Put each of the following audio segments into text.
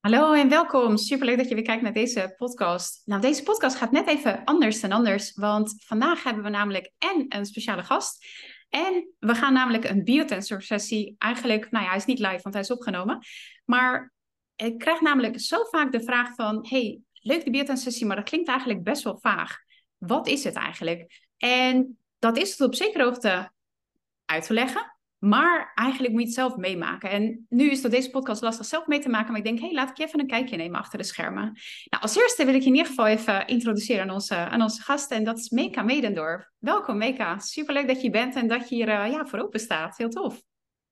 Hallo en welkom. Superleuk dat je weer kijkt naar deze podcast. Nou, deze podcast gaat net even anders dan anders, want vandaag hebben we namelijk en een speciale gast en we gaan namelijk een biotensor sessie. Eigenlijk, nou ja, hij is niet live, want hij is opgenomen. Maar ik krijg namelijk zo vaak de vraag van, hey, leuk de biotensor sessie, maar dat klinkt eigenlijk best wel vaag. Wat is het eigenlijk? En dat is het op zekere hoogte uit te leggen. Maar eigenlijk moet je het zelf meemaken. En nu is door deze podcast lastig zelf mee te maken. Maar ik denk, hé, hey, laat ik je even een kijkje nemen achter de schermen. Nou, als eerste wil ik je in ieder geval even introduceren aan onze, aan gasten. En dat is Meka Medendorf. Welkom Meka. Superleuk dat je bent en dat je hier uh, ja, voor open staat. Heel tof.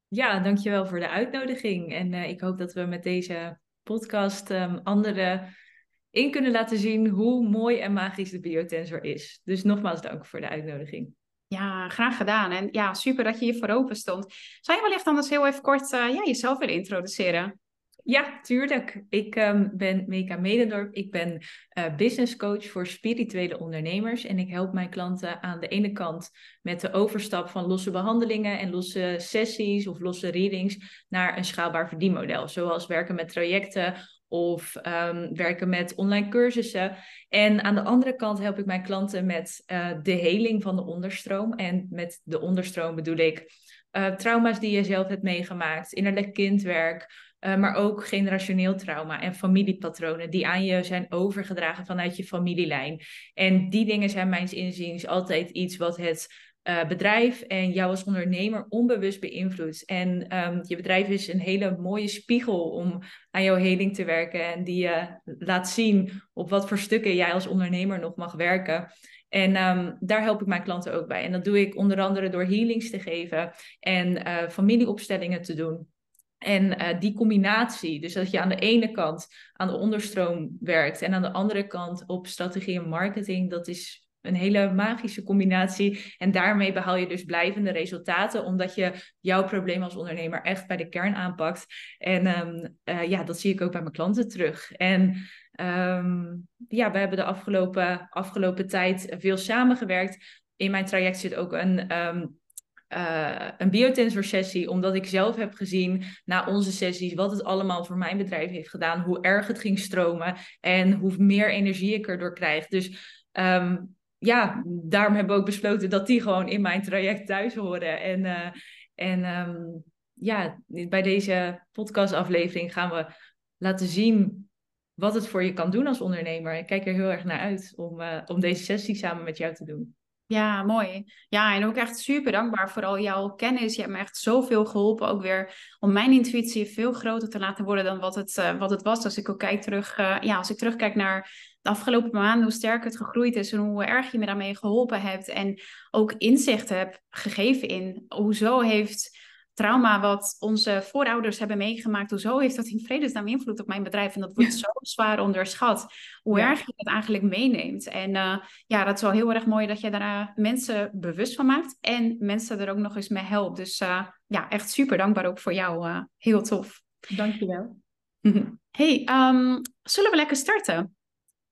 Ja, dankjewel voor de uitnodiging. En uh, ik hoop dat we met deze podcast um, anderen in kunnen laten zien hoe mooi en magisch de biotensor is. Dus nogmaals dank voor de uitnodiging. Ja, graag gedaan. En ja, super dat je hier voor open stond. Zou je wellicht anders heel even kort uh, ja, jezelf willen introduceren? Ja, tuurlijk. Ik um, ben Meka Medendorp. Ik ben uh, business coach voor spirituele ondernemers. En ik help mijn klanten aan de ene kant met de overstap van losse behandelingen en losse sessies of losse readings naar een schaalbaar verdienmodel. Zoals werken met trajecten of um, werken met online cursussen. En aan de andere kant help ik mijn klanten met uh, de heling van de onderstroom. En met de onderstroom bedoel ik uh, trauma's die je zelf hebt meegemaakt, innerlijk kindwerk. Uh, maar ook generationeel trauma en familiepatronen die aan je zijn overgedragen vanuit je familielijn. En die dingen zijn mijns inziens altijd iets wat het uh, bedrijf en jou als ondernemer onbewust beïnvloedt. En um, je bedrijf is een hele mooie spiegel om aan jouw heling te werken en die je uh, laat zien op wat voor stukken jij als ondernemer nog mag werken. En um, daar help ik mijn klanten ook bij. En dat doe ik onder andere door healings te geven en uh, familieopstellingen te doen. En die combinatie, dus dat je aan de ene kant aan de onderstroom werkt en aan de andere kant op strategie en marketing, dat is een hele magische combinatie. En daarmee behaal je dus blijvende resultaten, omdat je jouw probleem als ondernemer echt bij de kern aanpakt. En um, uh, ja, dat zie ik ook bij mijn klanten terug. En um, ja, we hebben de afgelopen, afgelopen tijd veel samengewerkt. In mijn traject zit ook een. Um, uh, een biotensor sessie, omdat ik zelf heb gezien na onze sessies wat het allemaal voor mijn bedrijf heeft gedaan, hoe erg het ging stromen en hoe meer energie ik erdoor krijg. Dus ja, daarom hebben we ook besloten dat die gewoon in mijn traject thuis horen. En, uh, en um, ja, bij deze podcastaflevering gaan we laten zien wat het voor je kan doen als ondernemer. Ik kijk er heel erg naar uit om, uh, om deze sessie samen met jou te doen. Ja, mooi. Ja, en ook echt super dankbaar voor al jouw kennis. Je hebt me echt zoveel geholpen, ook weer om mijn intuïtie veel groter te laten worden dan wat het, uh, wat het was. Als ik ook kijk terug, ja, als ik terugkijk naar de afgelopen maanden, hoe sterk het gegroeid is en hoe erg je me daarmee geholpen hebt. En ook inzicht hebt gegeven in hoezo heeft trauma wat onze voorouders hebben meegemaakt, hoezo heeft dat in vredesnaam invloed op mijn bedrijf? En dat wordt ja. zo zwaar onderschat, hoe ja. erg je dat eigenlijk meeneemt. En uh, ja, dat is wel heel erg mooi dat je daar mensen bewust van maakt en mensen er ook nog eens mee helpt. Dus uh, ja, echt super dankbaar ook voor jou. heel tof. Dankjewel. Hey, um, zullen we lekker starten?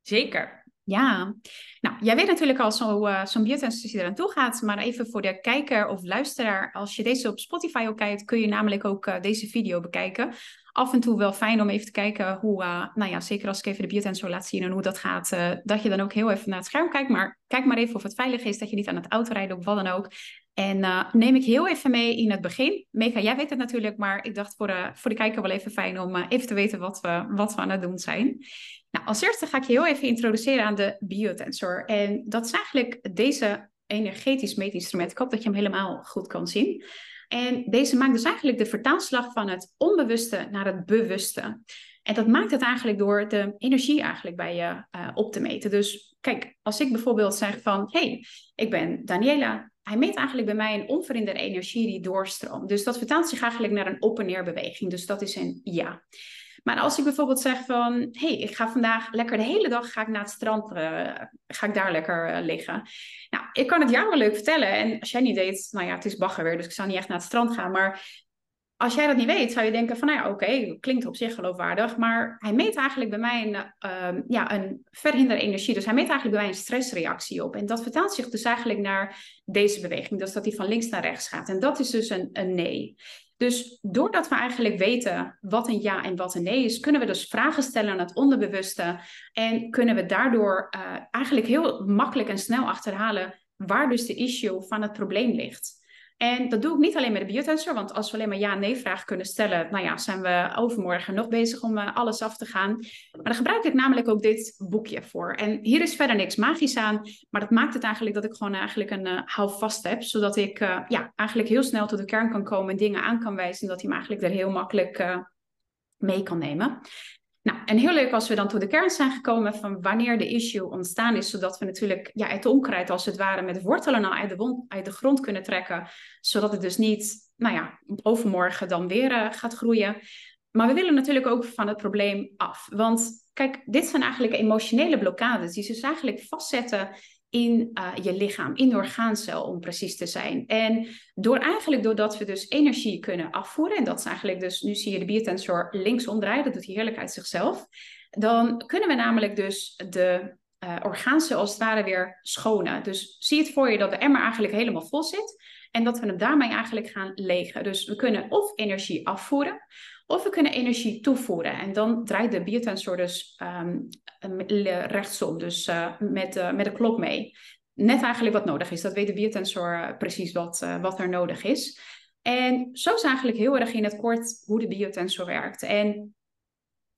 Zeker. Ja, nou, jij weet natuurlijk al zo, uh, zo'n biotensie eraan toe gaat, maar even voor de kijker of luisteraar, als je deze op Spotify ook kijkt, kun je namelijk ook uh, deze video bekijken. Af en toe wel fijn om even te kijken hoe, uh, nou ja, zeker als ik even de biotensor laat zien en hoe dat gaat, dat je dan ook heel even naar het scherm kijkt, maar kijk maar even of het veilig is, dat je niet aan het autorijden of wat dan ook. En neem ik heel even mee in het begin. Mega, jij weet het natuurlijk, maar ik dacht voor de, voor de kijker wel even fijn om even te weten wat we, wat we aan het doen zijn. Nou, als eerste ga ik je heel even introduceren aan de biotensor. En dat is eigenlijk deze energetisch meetinstrument. Ik hoop dat je hem helemaal goed kan zien. En deze maakt dus eigenlijk de vertaalslag van het onbewuste naar het bewuste. En dat maakt het eigenlijk door de energie eigenlijk bij je uh, op te meten. Dus kijk, als ik bijvoorbeeld zeg van, hey, ik ben Daniela. Hij meet eigenlijk bij mij een onverhinderde energie die doorstroomt. Dus dat vertaalt zich eigenlijk naar een op- en neerbeweging. Dus dat is een ja. Maar als ik bijvoorbeeld zeg van, hey, ik ga vandaag lekker de hele dag ga ik naar het strand, uh, ga ik daar lekker uh, liggen. Nou, ik kan het jou wel leuk vertellen. En als jij niet weet, nou ja, het is bagger weer, dus ik zou niet echt naar het strand gaan. Maar als jij dat niet weet, zou je denken van, nou ja, oké, klinkt op zich geloofwaardig. Maar hij meet eigenlijk bij mij een, uh, ja, een verhinderde energie. Dus hij meet eigenlijk bij mij een stressreactie op. En dat vertaalt zich dus eigenlijk naar deze beweging. Dus dat hij van links naar rechts gaat. En dat is dus een, een nee. Dus doordat we eigenlijk weten wat een ja en wat een nee is, kunnen we dus vragen stellen aan het onderbewuste en kunnen we daardoor uh, eigenlijk heel makkelijk en snel achterhalen waar dus de issue van het probleem ligt. En dat doe ik niet alleen met de biotensor, want als we alleen maar ja-nee vragen kunnen stellen, nou ja, zijn we overmorgen nog bezig om uh, alles af te gaan. Maar daar gebruik ik namelijk ook dit boekje voor. En hier is verder niks magisch aan, maar dat maakt het eigenlijk dat ik gewoon eigenlijk een uh, houvast heb, zodat ik uh, ja, eigenlijk heel snel tot de kern kan komen en dingen aan kan wijzen en dat hij me eigenlijk er heel makkelijk mee kan nemen. Nou, en heel leuk als we dan tot de kern zijn gekomen van wanneer de issue ontstaan is, zodat we natuurlijk ja, het onkruid als het ware met wortelen al uit de, uit de grond kunnen trekken, zodat het dus niet, nou ja, overmorgen dan weer uh, gaat groeien. Maar we willen natuurlijk ook van het probleem af. Want kijk, dit zijn eigenlijk emotionele blokkades die dus eigenlijk vastzetten in uh, je lichaam, in de orgaancel om precies te zijn. En door eigenlijk, doordat we dus energie kunnen afvoeren, en dat is eigenlijk dus, nu zie je de biotensor links omdraaien, dat doet hij heerlijk uit zichzelf, dan kunnen we namelijk dus de uh, orgaancel als het ware weer schonen. Dus zie het voor je dat de emmer eigenlijk helemaal vol zit en dat we hem daarmee eigenlijk gaan legen. Dus we kunnen of energie afvoeren, of we kunnen energie toevoeren. En dan draait de biotensor dus um, rechtsom, dus uh, met, uh, met de klok mee. Net eigenlijk wat nodig is. Dat weet de biotensor precies wat, uh, wat er nodig is. En zo is eigenlijk heel erg in het kort hoe de biotensor werkt. En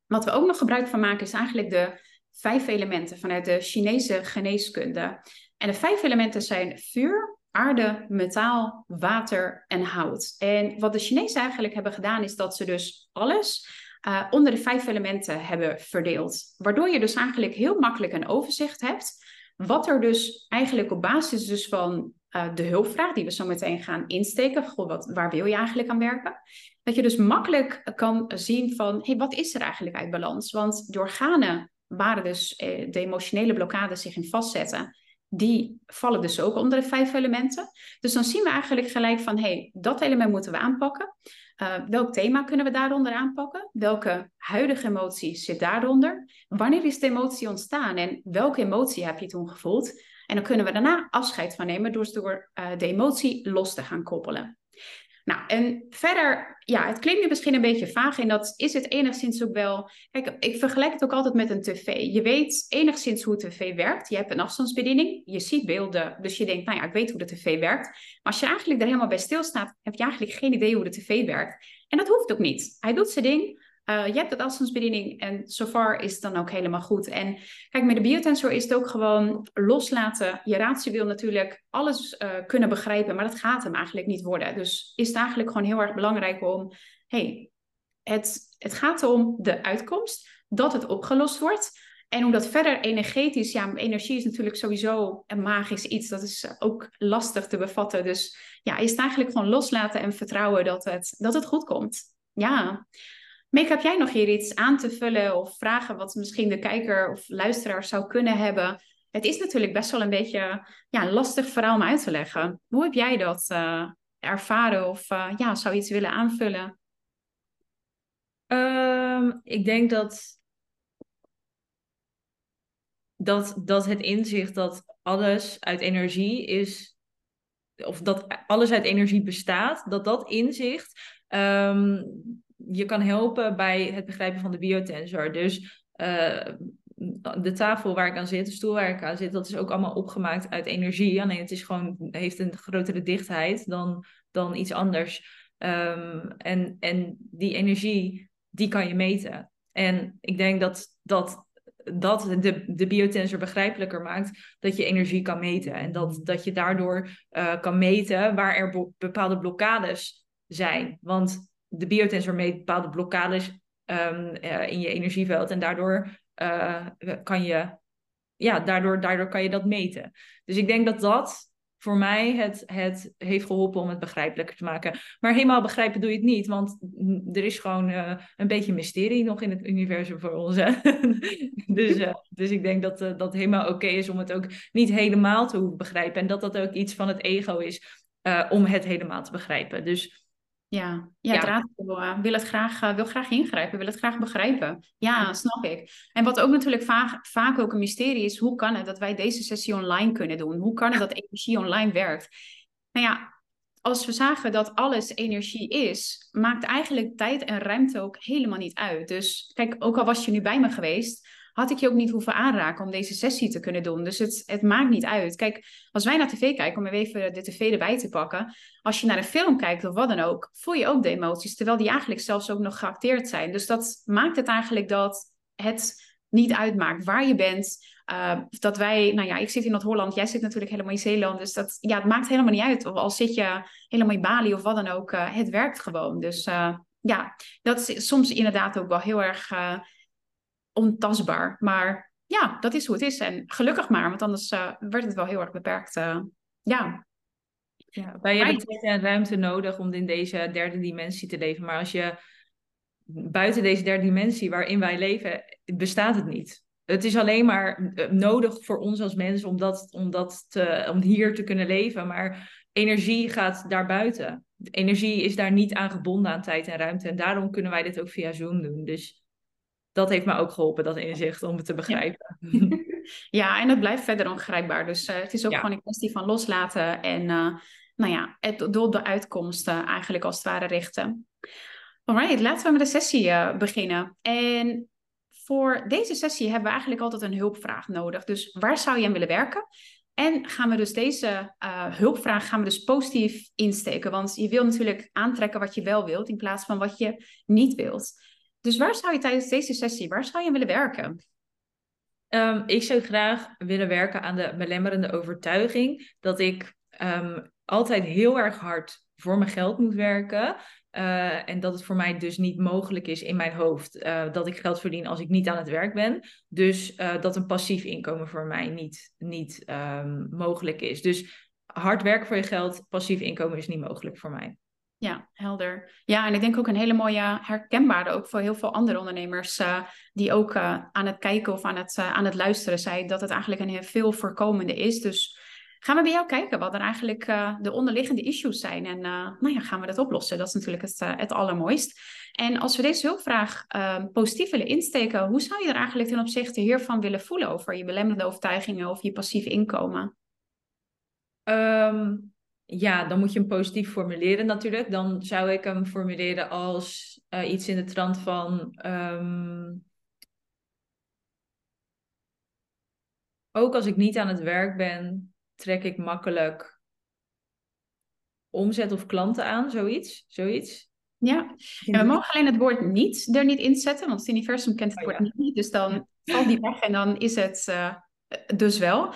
wat we ook nog gebruik van maken is eigenlijk de vijf elementen vanuit de Chinese geneeskunde. En de vijf elementen zijn vuur, aarde, metaal, water en hout. En wat de Chinezen eigenlijk hebben gedaan, is dat ze dus alles uh, onder de vijf elementen hebben verdeeld. Waardoor je dus eigenlijk heel makkelijk een overzicht hebt. Wat er dus eigenlijk op basis dus van uh, de hulpvraag, die we zo meteen gaan insteken, goh, wat, waar wil je eigenlijk aan werken? Dat je dus makkelijk kan zien van, hey, wat is er eigenlijk uit balans? Want de organen waar dus eh, de emotionele blokkades zich in vastzetten, die vallen dus ook onder de vijf elementen. Dus dan zien we eigenlijk gelijk van, hey, dat element moeten we aanpakken. Uh, welk thema kunnen we daaronder aanpakken? Welke huidige emotie zit daaronder? Wanneer is de emotie ontstaan en welke emotie heb je toen gevoeld? En dan kunnen we daarna afscheid van nemen door, door uh, de emotie los te gaan koppelen. Nou, en verder, ja, het klinkt nu misschien een beetje vaag en dat is het enigszins ook wel. Kijk, ik vergelijk het ook altijd met een tv. Je weet enigszins hoe tv werkt. Je hebt een afstandsbediening, je ziet beelden, dus je denkt, nou ja, ik weet hoe de tv werkt. Maar als je eigenlijk er helemaal bij stilstaat, heb je eigenlijk geen idee hoe de tv werkt. En dat hoeft ook niet. Hij doet zijn ding. Uh, je hebt de afstandsbediening en far is het dan ook helemaal goed. En kijk, met de biotensor is het ook gewoon loslaten. Je ratio wil natuurlijk alles uh, kunnen begrijpen, maar dat gaat hem eigenlijk niet worden. Dus is het eigenlijk gewoon heel erg belangrijk om, hey, het, het gaat om de uitkomst, dat het opgelost wordt. En hoe dat verder energetisch, ja, energie is natuurlijk sowieso een magisch iets. Dat is ook lastig te bevatten. Dus ja, is het eigenlijk gewoon loslaten en vertrouwen dat het, dat het goed komt. Ja. Meek, heb jij nog hier iets aan te vullen of vragen wat misschien de kijker of luisteraar zou kunnen hebben? Het is natuurlijk best wel een beetje ja, lastig verhaal om uit te leggen. Hoe heb jij dat uh, ervaren of uh, ja, zou iets willen aanvullen? Um, ik denk dat, dat, dat het inzicht dat alles uit energie is, of dat alles uit energie bestaat, dat dat inzicht um, je kan helpen bij het begrijpen van de biotensor. Dus uh, de tafel waar ik aan zit, de stoel waar ik aan zit, dat is ook allemaal opgemaakt uit energie. Alleen het is gewoon, heeft een grotere dichtheid dan, dan iets anders. Um, en, en die energie, die kan je meten. En ik denk dat dat, dat de, de biotensor begrijpelijker maakt dat je energie kan meten. En dat, dat je daardoor uh, kan meten waar er bepaalde blokkades zijn. Want de biotensor meet bepaalde blokkades um, uh, in je energieveld. En daardoor uh, kan je, ja, daardoor, daardoor kan je dat meten. Dus ik denk dat dat voor mij het, het heeft geholpen om het begrijpelijker te maken. Maar helemaal begrijpen doe je het niet, want er is gewoon uh, een beetje mysterie nog in het universum voor ons. dus, dus ik denk dat dat helemaal oké is om het ook niet helemaal te hoeven begrijpen. En dat dat ook iets van het ego is om het helemaal te begrijpen. Dus ja, ja, het raadsel uh, wil het graag, uh, wil graag ingrijpen, wil het graag begrijpen. Ja, snap ik. En wat ook natuurlijk vaak, vaak ook een mysterie is, hoe kan het dat wij deze sessie online kunnen doen? Hoe kan het dat energie online werkt? Nou ja, als we zagen dat alles energie is, maakt eigenlijk tijd en ruimte ook helemaal niet uit. Dus kijk, ook al was je nu bij me geweest, had ik je ook niet hoeven aanraken om deze sessie te kunnen doen. Dus het, het maakt niet uit. Kijk, als wij naar tv kijken, om even de tv erbij te pakken. Als je naar een film kijkt of wat dan ook, voel je ook de emoties. Terwijl die eigenlijk zelfs ook nog geacteerd zijn. Dus dat maakt het eigenlijk dat het niet uitmaakt waar je bent. Uh, dat wij, nou ja, ik zit in Noord-Holland, jij zit natuurlijk helemaal in Zeeland. Dus dat, ja, het maakt helemaal niet uit. Of al zit je helemaal in Bali of wat dan ook, uh, het werkt gewoon. Dus uh, ja, dat is soms inderdaad ook wel heel erg ontastbaar. Maar ja, dat is hoe het is. En gelukkig maar, want anders werd het wel heel erg beperkt. ja. Ja, wij hebben tijd en ruimte nodig om in deze derde dimensie te leven. Maar als je buiten deze derde dimensie waarin wij leven, bestaat het niet. Het is alleen maar eh, nodig voor ons als mensen om, dat, om, dat te, om hier te kunnen leven. Maar energie gaat daarbuiten. energie is daar niet aan gebonden aan tijd en ruimte. En daarom kunnen wij dit ook via Zoom doen. Dus dat heeft me ook geholpen, dat inzicht, om het te begrijpen. Ja, ja en het blijft verder ongrijpbaar. Dus uh, het is ook gewoon een kwestie van loslaten en uh, nou ja, het door de uitkomsten eigenlijk als het ware richten. Alright, laten we met de sessie uh, beginnen. En voor deze sessie hebben we eigenlijk altijd een hulpvraag nodig. Dus waar zou je aan willen werken? En gaan we dus deze uh, hulpvraag gaan we dus positief insteken. Want je wil natuurlijk aantrekken wat je wel wilt in plaats van wat je niet wilt. Dus waar zou je tijdens deze sessie, waar zou je willen werken? Um, ik zou graag willen werken aan de belemmerende overtuiging dat ik um, altijd heel erg hard voor mijn geld moet werken. Uh, en dat het voor mij dus niet mogelijk is in mijn hoofd uh, dat ik geld verdien als ik niet aan het werk ben. Dus uh, dat een passief inkomen voor mij niet, niet um, mogelijk is. Dus hard werken voor je geld, passief inkomen is niet mogelijk voor mij. Ja, helder. Ja, en ik denk ook een hele mooie herkenbare ook voor heel veel andere ondernemers die ook aan het kijken of aan het, aan het luisteren zijn, dat het eigenlijk een heel veel voorkomende is. Dus gaan we bij jou kijken wat er eigenlijk de onderliggende issues zijn. En nou ja, gaan we dat oplossen. Dat is natuurlijk het, het allermooist. En als we deze hulpvraag ehm, positief willen insteken, hoe zou je er eigenlijk ten opzichte hiervan willen voelen over je belemmerende overtuigingen of je passief inkomen? Um, ja, dan moet je hem positief formuleren natuurlijk. Dan zou ik hem formuleren als iets in de trant van. Um, ook als ik niet aan het werk ben, trek ik makkelijk omzet of klanten aan, zoiets? zoiets. Ja, en we mogen alleen het woord niet er niet in zetten, want het universum kent het oh, woord niet, dus dan valt die weg en dan is het uh, dus wel. Um,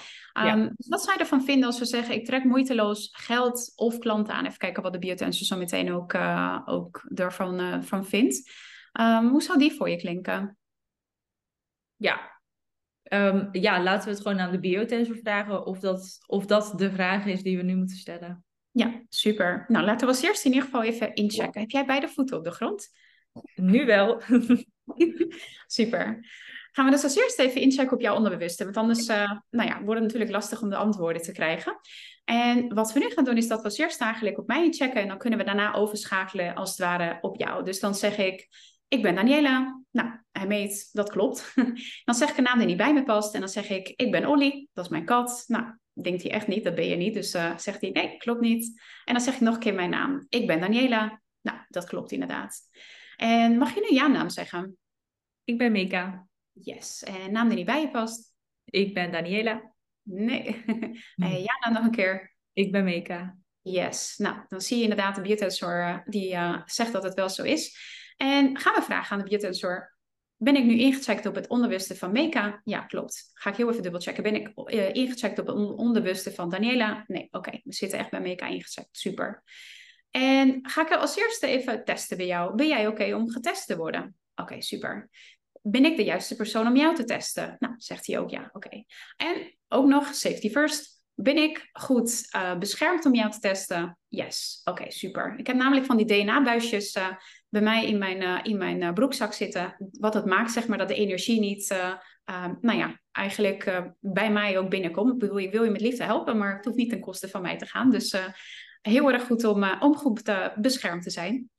ja. dus wat zou je ervan vinden als we zeggen, ik trek moeiteloos geld of klanten aan? Even kijken wat de biotensor zo meteen ook, uh, ook ervan uh, van vindt. Um, hoe zou die voor je klinken? Ja, Um, ja, laten we het gewoon aan de biotensor vragen of dat, of dat de vraag is die we nu moeten stellen. Ja, super. Nou, laten we als eerst in ieder geval even inchecken. Heb jij beide voeten op de grond? Nu wel. super. Gaan we dus als eerst even inchecken op jouw onderbewuste. Want anders uh, nou ja, wordt het natuurlijk lastig om de antwoorden te krijgen. En wat we nu gaan doen is dat we als eerst eigenlijk op mij inchecken. En dan kunnen we daarna overschakelen als het ware op jou. Dus dan zeg ik, ik ben Daniela. Nou, hij meet, dat klopt. dan zeg ik een naam die niet bij me past. En dan zeg ik, ik ben Olly, dat is mijn kat. Nou, denkt hij echt niet, dat ben je niet. Dus uh, zegt hij, nee, klopt niet. En dan zeg ik nog een keer mijn naam. Ik ben Daniela. Nou, dat klopt inderdaad. En mag je nu jouw naam zeggen? Ik ben Mika. Yes. En naam die niet bij je past? Ik ben Daniela. Nee. en jouw naam nog een keer? Ik ben Mika. Yes. Nou, dan zie je inderdaad een biotensor uh, die zegt dat het wel zo is. En gaan we vragen aan de biotensor. Ben ik nu ingecheckt op het onderbewuste van Meka? Ja, klopt. Ga ik heel even dubbelchecken. Ben ik uh, ingecheckt op het onderbewuste van Daniela? Nee, oké. Okay. We zitten echt bij Meka ingecheckt. Super. En ga ik als eerste even testen bij jou. Ben jij oké okay om getest te worden? Oké, okay, super. Ben ik de juiste persoon om jou te testen? Nou, zegt hij ook ja. Oké. En ook nog safety first. Ben ik goed uh, beschermd om jou te testen? Yes. Oké, super. Ik heb namelijk van die DNA-buisjes uh, bij mij in mijn, uh, in mijn broekzak zitten. Wat het maakt, zeg maar, dat de energie niet, uh, nou ja, eigenlijk bij mij ook binnenkomt. Ik bedoel, ik wil je met liefde helpen, maar het hoeft niet ten koste van mij te gaan. Dus heel erg goed om, om goed beschermd te zijn.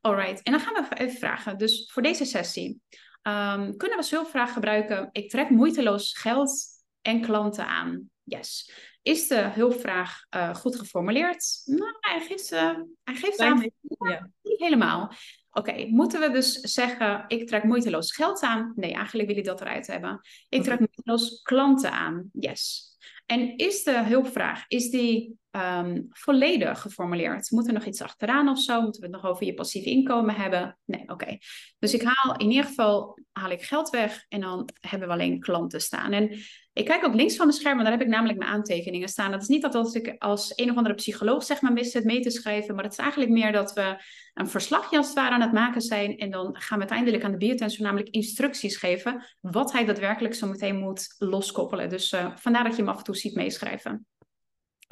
Alright, en dan gaan we even vragen. Dus voor deze sessie um, kunnen we hulpvraag gebruiken. Ik trek moeiteloos geld en klanten aan. Yes. Is de hulpvraag uh, goed geformuleerd? Nou, hij geeft, uh, hij geeft aan. Ja, niet helemaal. Oké, moeten we dus zeggen, ik trek moeiteloos geld aan? Nee, eigenlijk wil je dat eruit hebben. Ik trek moeiteloos klanten aan. Yes. En is de hulpvraag, is die um, volledig geformuleerd? Moet er nog iets achteraan of zo? Moeten we het nog over je passief inkomen hebben? Nee, oké. Dus ik haal in ieder geval haal ik geld weg en dan hebben we alleen klanten staan. En ik kijk ook links van mijn scherm, want daar heb ik namelijk mijn aantekeningen staan. Dat is niet dat als ik als een of andere psycholoog zeg maar mis het mee te schrijven, maar het is eigenlijk meer dat we een verslagje als het ware aan het maken zijn en dan gaan we uiteindelijk aan de biotensor namelijk instructies geven wat hij daadwerkelijk zo meteen moet loskoppelen. Dus uh, vandaar dat je hem af en toe ziet meeschrijven.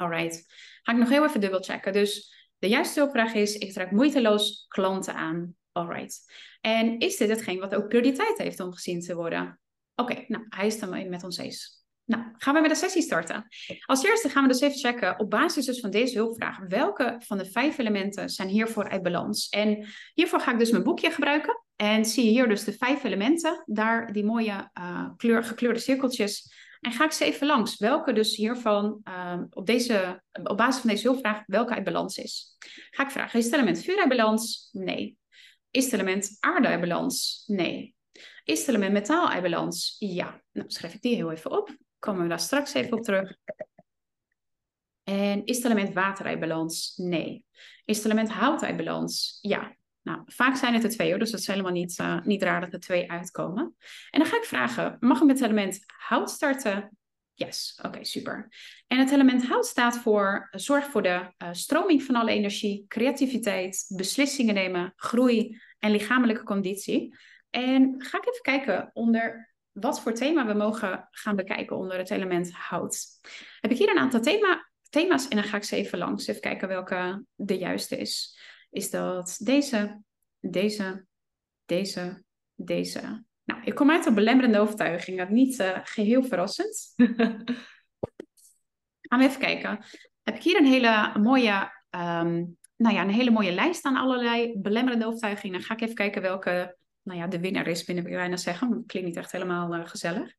Alright. Ga ik nog heel even dubbelchecken. Dus de juiste hulpvraag is, ik trek moeiteloos klanten aan. Alright. En is dit hetgeen wat ook prioriteit heeft om gezien te worden? Oké, nou, hij is dan met ons eens. Nou, gaan we met de sessie starten. Als eerste gaan we dus even checken op basis dus van deze hulpvraag. Welke van de vijf elementen zijn hiervoor uit balans? En hiervoor ga ik dus mijn boekje gebruiken. En zie je hier dus de vijf elementen. Daar die mooie uh, kleur, gekleurde cirkeltjes. En ga ik ze even langs. Welke dus hiervan uh, op, deze, op basis van deze hulpvraag welke uit balans is. Ga ik vragen, is het element vuur uit balans? Nee. Is element aarde uit balans? Nee. Is het element metaal uit balans? Ja. Nou, schrijf ik die heel even op. Komen we daar straks even op terug. En is het element water uit balans? Nee. Is het element hout uit balans? Ja. Nou, vaak zijn het er twee hoor, dus dat is helemaal niet, uh, niet raar dat er twee uitkomen. En dan ga ik vragen, mag ik met het element hout starten? Yes, oké, super. En het element hout staat voor zorg voor de uh, stroming van alle energie, creativiteit, beslissingen nemen, groei en lichamelijke conditie. En ga ik even kijken onder wat voor thema we mogen gaan bekijken onder het element hout. Heb ik hier een aantal thema, thema's en dan ga ik ze even langs. Even kijken welke de juiste is. Is dat deze, deze, deze, deze. Nou, ik kom uit op belemmerende overtuigingen. Niet uh, geheel verrassend. Gaan we even kijken. Heb ik hier een hele mooie, um, nou ja, een hele mooie lijst aan allerlei belemmerende overtuigingen. Dan ga ik even kijken welke nou ja, de winnaar is, binnen ik bijna zeggen. Dat klinkt niet echt helemaal uh, gezellig.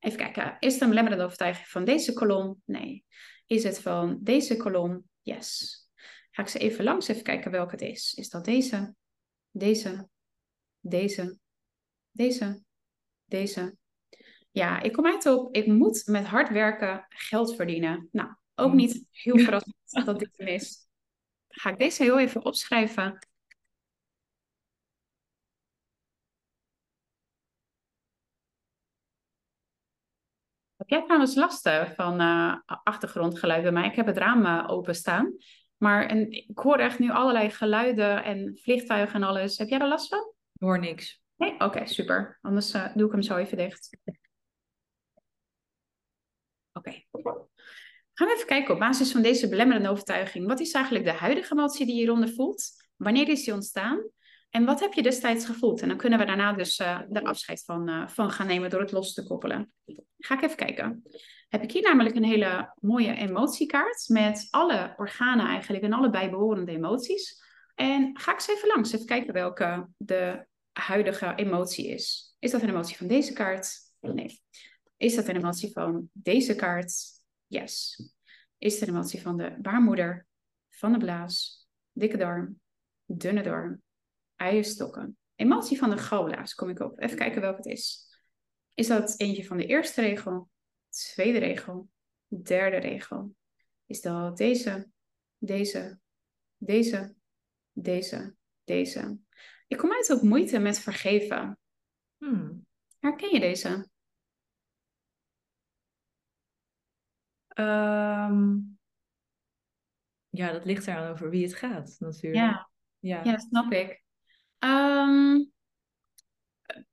Even kijken, is het een belemmerende overtuiging van deze kolom? Nee. Is het van deze kolom? Yes. Ga ik ze even langs, even kijken welke het is. Is dat deze, deze, deze, deze, deze? Ja, ik kom uit op, ik moet met hard werken geld verdienen. Nou, ook niet heel verrassend dat dit hem is. Ga ik deze heel even opschrijven. Heb jij trouwens last van uh, achtergrondgeluid bij mij? Ik heb het raam uh, openstaan. Maar en, ik hoor echt nu allerlei geluiden en vliegtuigen en alles. Heb jij er last van? Ik hoor niks. Nee? Oké, super. Anders uh, doe ik hem zo even dicht. Oké. Gaan we even kijken op basis van deze belemmerende overtuiging. Wat is eigenlijk de huidige emotie die je hieronder voelt? Wanneer is die ontstaan? En wat heb je destijds gevoeld? En dan kunnen we daarna dus uh, er afscheid van, uh, van gaan nemen door het los te koppelen. Ga ik even kijken. Heb ik hier namelijk een hele mooie emotiekaart met alle organen eigenlijk en alle bijbehorende emoties. En ga ik eens even langs, even kijken welke de huidige emotie is. Is dat een emotie van deze kaart? Nee. Is dat een emotie van deze kaart? Yes. Is het een emotie van de baarmoeder, van de blaas, dikke darm, dunne darm, eierstokken. Emotie van de galblaas kom ik op. Even kijken welke het is. Is dat eentje van de eerste regel, tweede regel, derde regel? Is dat deze, deze, deze, deze, deze? Ik kom uit op moeite met vergeven. Hmm. Herken je deze? Um, ja, dat ligt eraan over wie het gaat, natuurlijk. Ja, ja. ja snap ik. Um,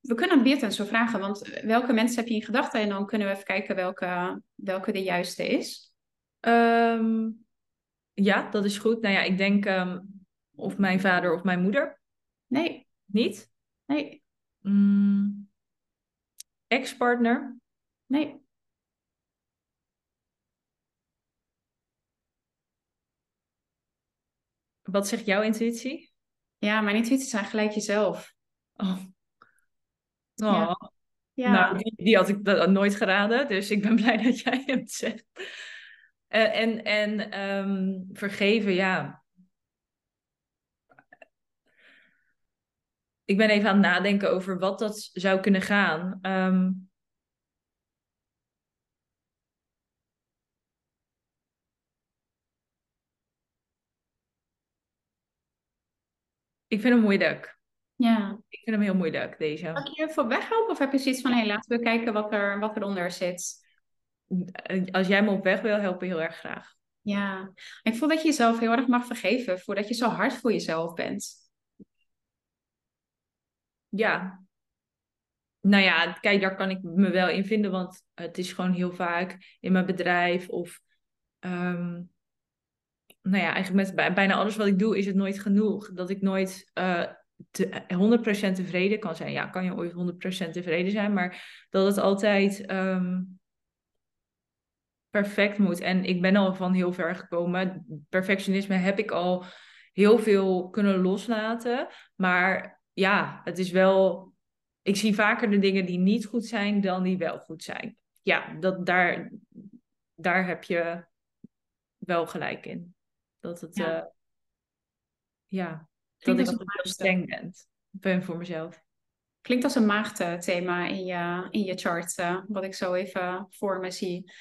we kunnen Beert zo vragen, want welke mensen heb je in gedachten? En dan kunnen we even kijken welke, welke de juiste is. Um, ja, dat is goed. Nou ja, ik denk um, of mijn vader of mijn moeder. Nee. Niet? Nee. Mm, Ex-partner? Nee. Wat zegt jouw intuïtie? Ja, mijn intuïtie zijn gelijk jezelf. Oh. Oh. Ja. Nou, die, die, had ik nooit geraden, dus ik ben blij dat jij hem zegt. En, en, en ehm, vergeven, ja. Ik ben even aan het nadenken over wat dat zou kunnen gaan. Ehm, ik vind hem moeilijk. Ja. Ik vind hem heel moeilijk, deze. Mag ik je even weghelpen of heb je zoiets van, hé, laten we kijken wat, er, wat eronder zit? Als jij me op weg wil helpen, heel erg graag. Ja, ik voel dat je jezelf heel erg mag vergeven voordat je zo hard voor jezelf bent. Ja. Nou ja, kijk, daar kan ik me wel in vinden, want het is gewoon heel vaak in mijn bedrijf of ehm, nou ja, eigenlijk met bijna alles wat ik doe is het nooit genoeg. Dat ik nooit uh, te, 100% tevreden kan zijn. Ja, kan je ooit 100% tevreden zijn, maar dat het altijd ehm, perfect moet. En ik ben al van heel ver gekomen. Perfectionisme heb ik al heel veel kunnen loslaten. Maar ja, het is wel. Ik zie vaker de dingen die niet goed zijn dan die wel goed zijn. Ja, dat, daar, daar heb je wel gelijk in. Dat het. Ja, uh, ja dat ik altijd streng ben, ben voor mezelf. Klinkt als een maagdthema in je, in je chart, uh, wat ik zo even voor me zie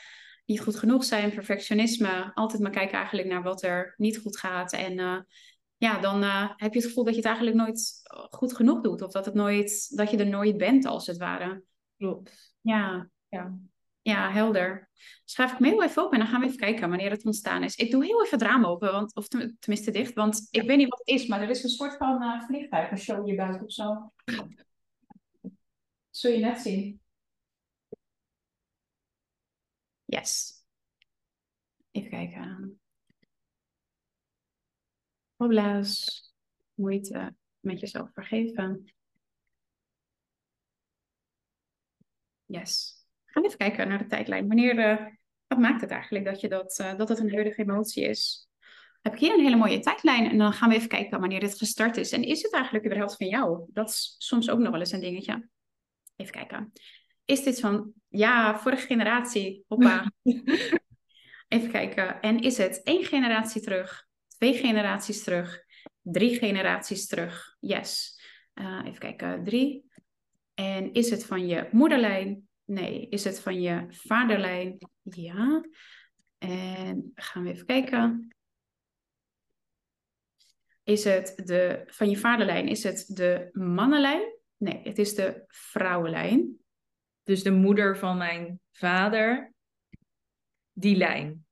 niet goed genoeg zijn, perfectionisme. Altijd maar kijken eigenlijk naar wat er niet goed gaat. En uh, ja, dan uh, heb je het gevoel dat je het eigenlijk nooit goed genoeg doet. Of dat, het nooit, dat je er nooit bent, als het ware. Klopt. Ja. ja. Ja, helder. Schrijf ik me heel even op en dan gaan we even kijken wanneer het ontstaan is. Ik doe heel even het raam open, want, of tenminste dicht, want ik weet niet wat het is, maar er is een soort van uh, vliegtuig, een show hier buiten of zo. Zul je net zien. Yes. Even kijken. Hobla's. Moeite met jezelf vergeven. Yes. Gaan even kijken naar de tijdlijn. Wanneer, uh, wat maakt het eigenlijk dat, je dat, uh, dat het een huidige emotie is? Heb ik hier een hele mooie tijdlijn en dan gaan we even kijken wanneer dit gestart is. En is het eigenlijk überhaupt van jou? Dat is soms ook nog wel eens een dingetje. Even kijken is dit van, ja, vorige generatie, hoppa. Even kijken. En is het één generatie terug, twee generaties terug, drie generaties terug? Yes. Uh, even kijken, drie. En is het van je moederlijn? Nee. Is het van je vaderlijn? Ja. En gaan we even kijken. Is het de, van je vaderlijn, is het de mannenlijn? Nee, het is de vrouwenlijn. Dus de moeder van mijn vader, die lijn.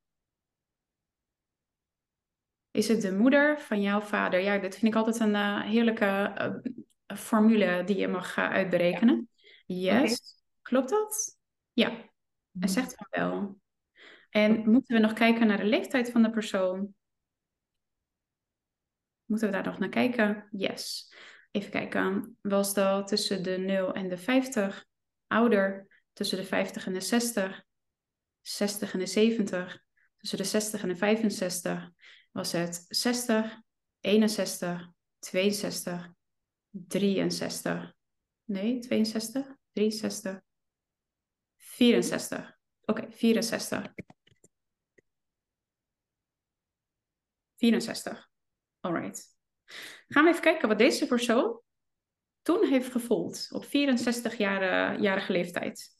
Is het de moeder van jouw vader? Ja, dat vind ik altijd een uh, heerlijke uh, formule die je mag uh, uitberekenen. Yes. Klopt dat? Ja. Hij mhm. zegt van wel. En moeten we nog kijken naar de leeftijd van de persoon? Moeten we daar nog naar kijken? Yes. Even kijken. Was dat tussen de 0 en de 50? ouder, tussen de 50 en de 60, 60 en de 70, tussen de 60 en de 65 was het 60, 61, 62, 63. Nee, 62, 63, 64. Oké, okay, 64. 64. Alright. Gaan we even kijken wat deze persoon toen heeft gevoeld op 64-jarige leeftijd.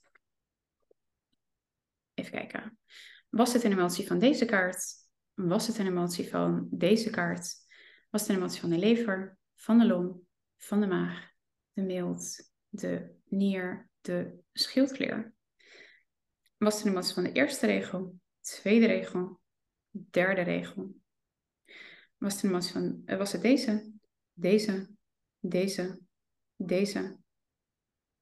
Even kijken. Was het een emotie van deze kaart? Was het een emotie van deze kaart? Was het een emotie van de lever, van de long, van de maag, de mild, de nier, de schildklier? Was een emotie van de eerste regel, tweede regel, derde regel? Was van, eh, was het deze, deze, deze, deze.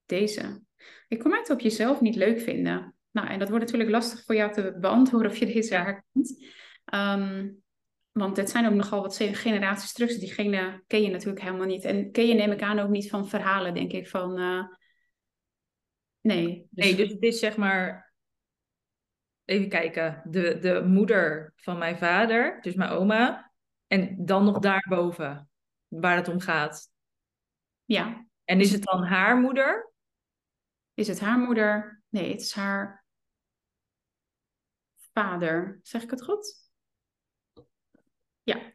Deze. Ik kom uit op jezelf niet leuk vinden. Nou, en dat wordt natuurlijk lastig voor jou te beantwoorden of je deze herkent. Um, want het zijn ook nogal wat generaties terug. Dus diegene ken je natuurlijk helemaal niet. En ken je, neem ik aan, ook niet van verhalen, denk ik. Van, uh... Nee. Dus... Nee, dus het is zeg maar... Even kijken. De, de moeder van mijn vader, dus mijn oma. En dan nog daarboven, waar het om gaat. Ja. En is het dan haar moeder? Is het haar moeder? Nee, het is haar vader. Zeg ik het goed? Ja.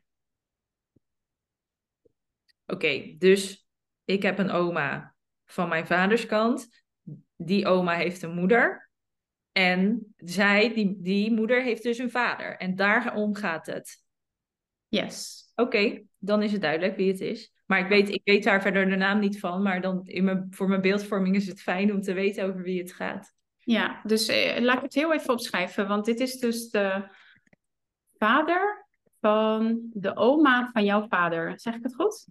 Oké, dus ik heb een oma van mijn vaders kant. Die oma heeft een moeder. En zij, die, die moeder, heeft dus een vader. En daarom gaat het. Yes. Oké, dan is het duidelijk wie het is. Maar ik weet, ik weet daar verder de naam niet van. Maar dan in mijn, voor mijn beeldvorming is het fijn om te weten over wie het gaat. Ja, dus eh, laat ik het heel even opschrijven. Want dit is dus de vader van de oma van jouw vader. Zeg ik het goed?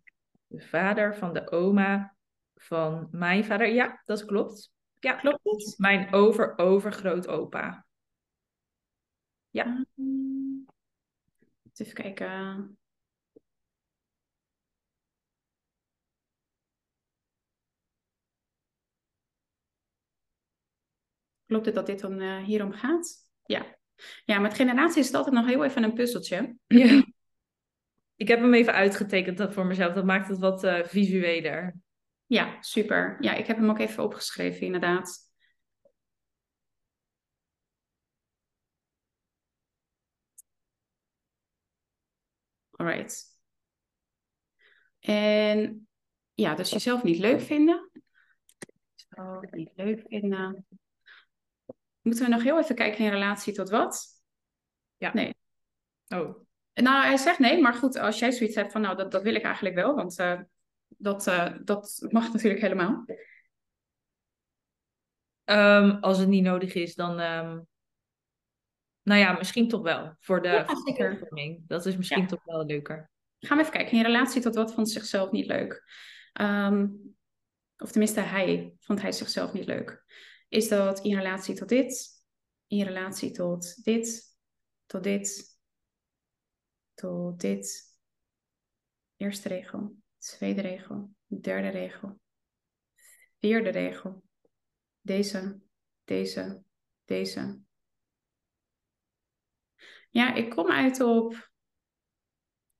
De vader van de oma van mijn vader. Ja, dat klopt. Ja, Klopt het? mijn over-overgrootopa. Ja. Um, even kijken. Klopt het dat dit dan uh, hierom gaat? Ja. Ja, met generatie is het altijd nog heel even een puzzeltje. Ja. Ik heb hem even uitgetekend dat voor mezelf. Dat maakt het wat uh, visueler. Ja, super. Ja, ik heb hem ook even opgeschreven, inderdaad. Alright. En ja, dus jezelf niet leuk vinden. Zo, niet leuk vinden. Moeten we nog heel even kijken in relatie tot wat? Ja. Nee. Oh. Nou, hij zegt nee, maar goed, als jij zoiets hebt van, nou, dat, dat wil ik eigenlijk wel, want uh, dat, uh, dat mag natuurlijk helemaal. Um, als het niet nodig is, dan. Um, nou ja, misschien toch wel. Voor de ja, zeker. Dat is misschien Ja. toch wel leuker. Gaan we even kijken. In relatie tot wat vond zichzelf niet leuk? Ehm, of tenminste, hij vond hij zichzelf niet leuk. Is dat in relatie tot dit? In relatie tot dit? Tot dit? Tot dit? Eerste regel. Tweede regel. Derde regel. Vierde regel. Deze. Deze. Deze. Ja, ik kom uit op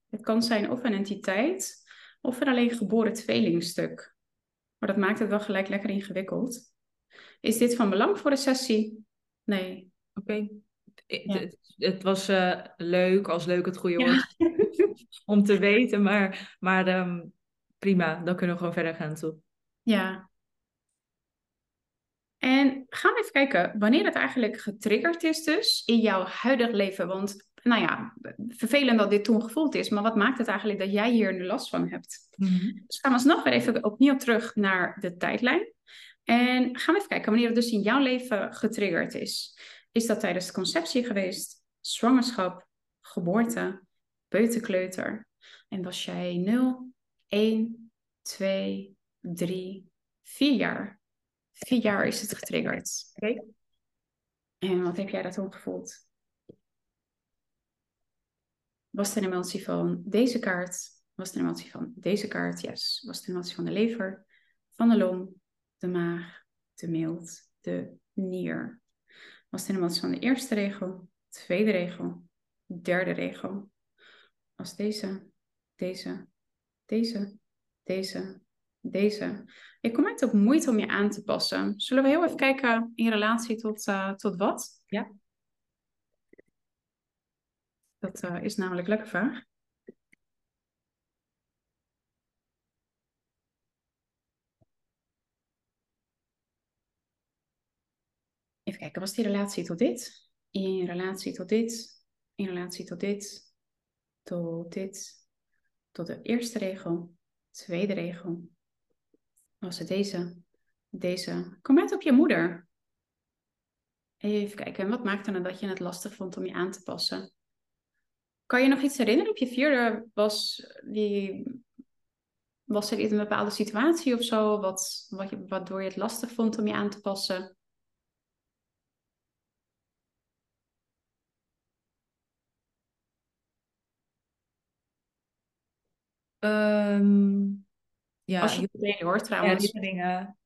het kan zijn of een entiteit of een alleen geboren tweelingstuk. Maar dat maakt het wel gelijk lekker ingewikkeld. Is dit van belang voor de sessie? Nee. Oké. Ja. Het, het was eh, leuk, als leuk het goede Ja. woord, om te weten. Maar, maar ehm, prima, dan kunnen we gewoon verder gaan toe. Ja. En gaan we even kijken wanneer het eigenlijk getriggerd is dus in jouw huidig leven. Want nou ja, vervelend dat dit toen gevoeld is, maar wat maakt het eigenlijk dat jij hier nu last van hebt? Dus gaan we alsnog weer even opnieuw terug naar de tijdlijn. En gaan we even kijken wanneer het dus in jouw leven getriggerd is. Is dat tijdens de conceptie geweest, zwangerschap, geboorte, peuterkleuter? En was jij 0, 1, 2, 3, 4 jaar? Vier jaar is het getriggerd. Oké. En wat heb jij daar toen gevoeld? Was een emotie van deze kaart? Was een emotie van deze kaart? Yes. Was een emotie van de lever, van de long, de maag, de mild, de nier? Was een emotie van de eerste regel, tweede regel, derde regel? Was deze, deze, deze, deze, deze? Ik kom uit op moeite om je aan te passen. Zullen we heel even kijken in relatie tot, uh, tot wat? Ja. Dat uh, is namelijk lekker vaag. Even kijken, was die relatie tot dit? In relatie tot dit? In relatie tot dit? Tot dit? Tot de eerste regel? Tweede regel? Was het deze? Deze? Kom uit op je moeder. Even kijken, en wat maakte nou dat je het lastig vond om je aan te passen? Kan je nog iets herinneren? Op je vierde was, die, was er een bepaalde situatie of zo, wat, wat waardoor je het lastig vond om je aan te passen? Um, ja, Als je heel, het weet hoor, trouwens.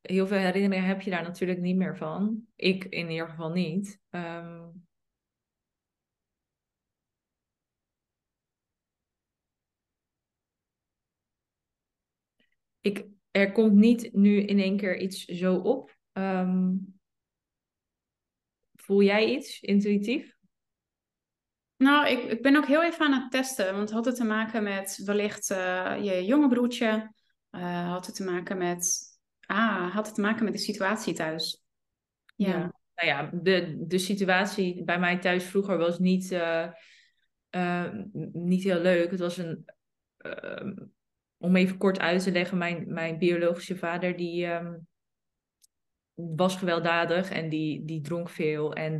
heel veel herinneringen heb je daar natuurlijk niet meer van. Ik in ieder geval niet. Um, ik, er komt niet nu in één keer iets zo op. Um, voel jij iets intuïtief? Nou, ik, ik ben ook heel even aan het testen, want had het te maken met wellicht uh, je jonge broertje, uh, had het te maken met, ah, had het te maken met de situatie thuis. Ja, nou ja, de, de situatie bij mij thuis vroeger was niet, uh, niet heel leuk. Het was een, ehm, om even kort uit te leggen, mijn, mijn biologische vader die um, was gewelddadig en die, die dronk veel. En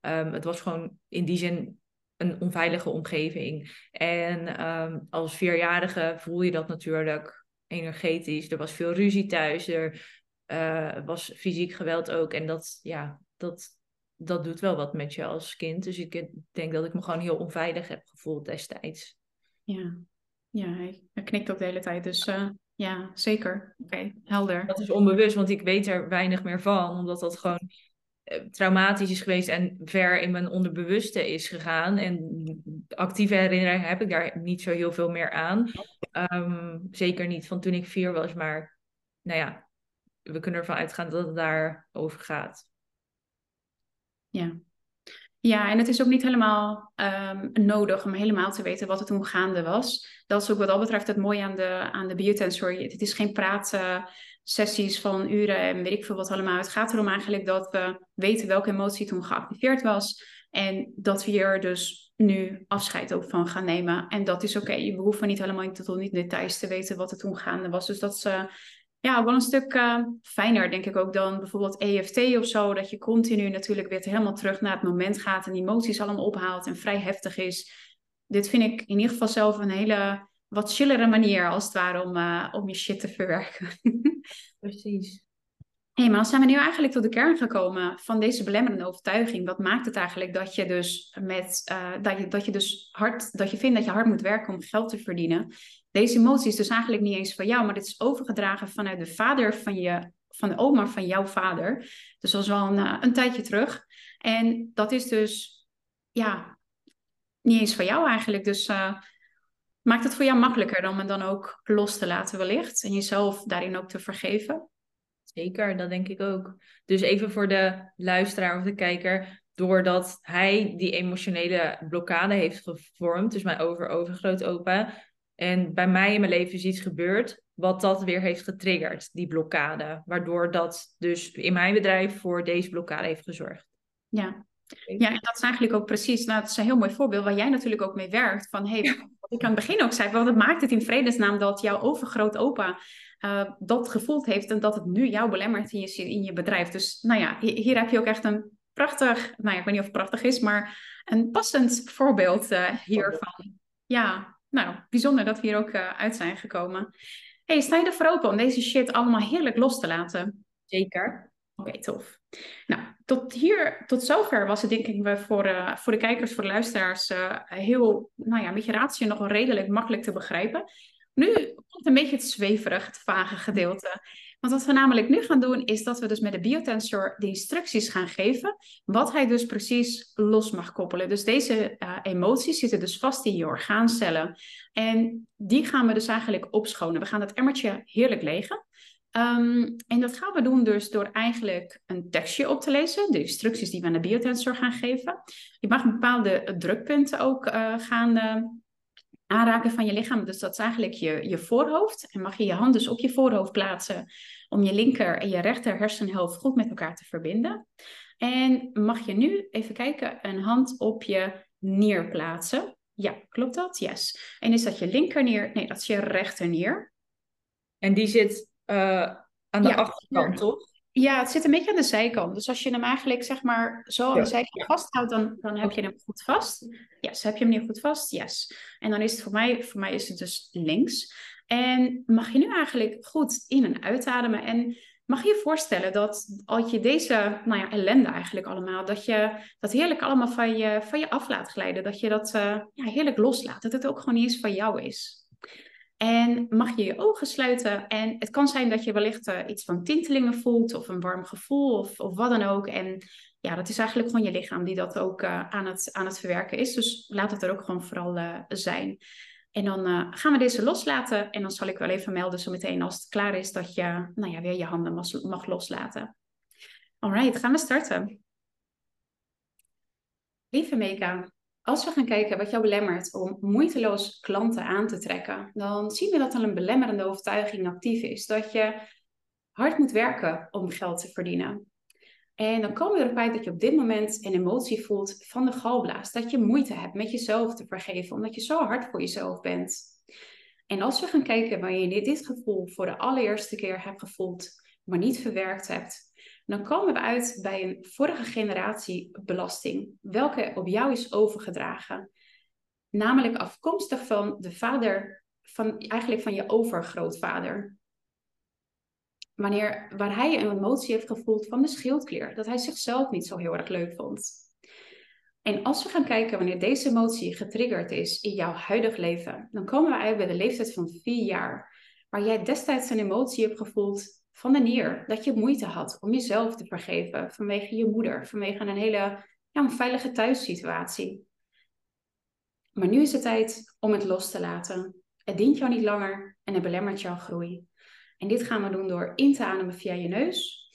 um, het was gewoon in die zin een onveilige omgeving. En um, als vierjarige voel je dat natuurlijk energetisch. Er was veel ruzie thuis, er uh, was fysiek geweld ook. En dat, ja, dat, dat doet wel wat met je als kind. Dus ik denk dat ik me gewoon heel onveilig heb gevoeld destijds. Ja, ja hij knikt ook de hele tijd. Dus uh, ja, zeker. Oké, helder. Dat is onbewust, want ik weet er weinig meer van. Omdat dat gewoon eh, traumatisch is geweest en ver in mijn onderbewuste is gegaan. En actieve herinneringen heb ik daar niet zo heel veel meer aan. Um, zeker niet van toen ik vier was, maar nou ja, we kunnen ervan uitgaan dat het daarover gaat. Ja. Ja, en het is ook niet helemaal um, nodig om helemaal te weten wat er toen gaande was. Dat is ook wat dat betreft het mooie aan de, aan de biotensory. Het is geen praten sessies van uren en weet ik veel wat allemaal. Het gaat erom eigenlijk dat we weten welke emotie toen geactiveerd was. En dat we hier dus nu afscheid ook van gaan nemen. En dat is oké. Okay. Je hoeft niet helemaal tot niet details te weten wat er toen gaande was. Dus dat is uh, ja, wel een stuk uh, fijner, denk ik ook, dan bijvoorbeeld EFT of zo. Dat je continu natuurlijk weer helemaal terug naar het moment gaat en emoties allemaal ophaalt en vrij heftig is. Dit vind ik in ieder geval zelf een hele wat chillere manier als het ware om, uh, om je shit te verwerken. Precies. Hé, hey, maar dan zijn we nu eigenlijk tot de kern gekomen van deze belemmerende overtuiging. Wat maakt het eigenlijk dat je dus met uh, dat je, dat je dus hard, dat je vindt dat je hard moet werken om geld te verdienen? Deze emotie is dus eigenlijk niet eens van jou, maar dit is overgedragen vanuit de vader van je, van de oma van jouw vader. Dus dat was wel een, uh, een tijdje terug. En dat is dus, ja, niet eens van jou eigenlijk. Dus uh, Maakt het voor jou makkelijker om het dan ook los te laten wellicht en jezelf daarin ook te vergeven? Zeker, dat denk ik ook. Dus even voor de luisteraar of de kijker, doordat hij die emotionele blokkade heeft gevormd, dus mijn over overgrootopa, en bij mij in mijn leven is iets gebeurd wat dat weer heeft getriggerd, die blokkade, waardoor dat dus in mijn bedrijf voor deze blokkade heeft gezorgd. Ja, ja, en dat is eigenlijk ook precies, nou, het is een heel mooi voorbeeld waar jij natuurlijk ook mee werkt. Van hey, wat ik aan het begin ook zei, wat maakt het in vredesnaam dat jouw overgrootopa uh, dat gevoeld heeft en dat het nu jou belemmert in je, in je bedrijf. Dus nou ja, hier, heb je ook echt een prachtig, nou ja, ik weet niet of het prachtig is, maar een passend voorbeeld uh, hiervan. Ja, nou, bijzonder dat we hier ook uh, uit zijn gekomen. hey, sta je ervoor open om deze shit allemaal heerlijk los te laten? Zeker. Oké, tof. Nou, tot hier, tot zover was het denk ik voor, uh, voor de kijkers, voor de luisteraars, uh, heel, nou ja, ratio nog wel redelijk makkelijk te begrijpen. Nu komt een beetje het zweverig, het vage gedeelte. Want wat we namelijk nu gaan doen, is dat we dus met de biotensor de instructies gaan geven, wat hij dus precies los mag koppelen. Dus deze uh, emoties zitten dus vast in je orgaancellen. En die gaan we dus eigenlijk opschonen. We gaan dat emmertje heerlijk legen. Um, en dat gaan we doen dus door eigenlijk een tekstje op te lezen, de instructies die we aan de biotensor gaan geven. Je mag bepaalde drukpunten ook uh, gaan uh, aanraken van je lichaam. Dus dat is eigenlijk je, je voorhoofd. En mag je je hand dus op je voorhoofd plaatsen om je linker en je rechter hersenhelft goed met elkaar te verbinden. En mag je nu even kijken, een hand op je nier plaatsen. Ja, klopt dat? Yes. En is dat je linker nier? Nee, dat is je rechter nier. En die zit uh, aan de achterkant, toch? Ja, het zit een beetje aan de zijkant. Dus als je hem eigenlijk zeg maar zo aan de zijkant vasthoudt, dan, dan heb je hem goed vast. Yes, heb je hem nu goed vast? Yes. En dan is het voor mij, voor mij is het dus links. En mag je nu eigenlijk goed in- en uitademen. En mag je je voorstellen dat als je deze nou ja, ellende eigenlijk allemaal, dat je dat heerlijk allemaal van je, van je af laat glijden. Dat je dat uh, ja, heerlijk loslaat. Dat het ook gewoon niet eens van jou is. En mag je je ogen sluiten. En het kan zijn dat je wellicht uh, iets van tintelingen voelt of een warm gevoel of, wat dan ook. En ja, dat is eigenlijk gewoon je lichaam die dat ook uh, aan, het, aan het verwerken is. Dus laat het er ook gewoon vooral uh, zijn. En dan gaan we deze loslaten. En dan zal ik wel even melden zo meteen als het klaar is dat je nou ja, weer je handen mag, mag loslaten. Alright, gaan we starten. Lieve Meka, als we gaan kijken wat jou belemmert om moeiteloos klanten aan te trekken, dan zien we dat er een belemmerende overtuiging actief is. Dat je hard moet werken om geld te verdienen. En dan komen we erop uit dat je op dit moment een emotie voelt van de galblaas. Dat je moeite hebt met jezelf te vergeven, omdat je zo hard voor jezelf bent. En als we gaan kijken wanneer je dit gevoel voor de allereerste keer hebt gevoeld, maar niet verwerkt hebt, dan komen we uit bij een vorige generatie belasting, welke op jou is overgedragen. Namelijk afkomstig van de vader, van, eigenlijk van je overgrootvader. Wanneer, waar hij een emotie heeft gevoeld van de schildklier, dat hij zichzelf niet zo heel erg leuk vond. En als we gaan kijken wanneer deze emotie getriggerd is in jouw huidig leven, dan komen we uit bij de leeftijd van vier jaar, waar jij destijds een emotie hebt gevoeld van de nier. Dat je moeite had om jezelf te vergeven vanwege je moeder, vanwege een hele ja, veilige thuissituatie. Maar nu is het tijd om het los te laten. Het dient jou niet langer en het belemmert jouw groei. En dit gaan we doen door in te ademen via je neus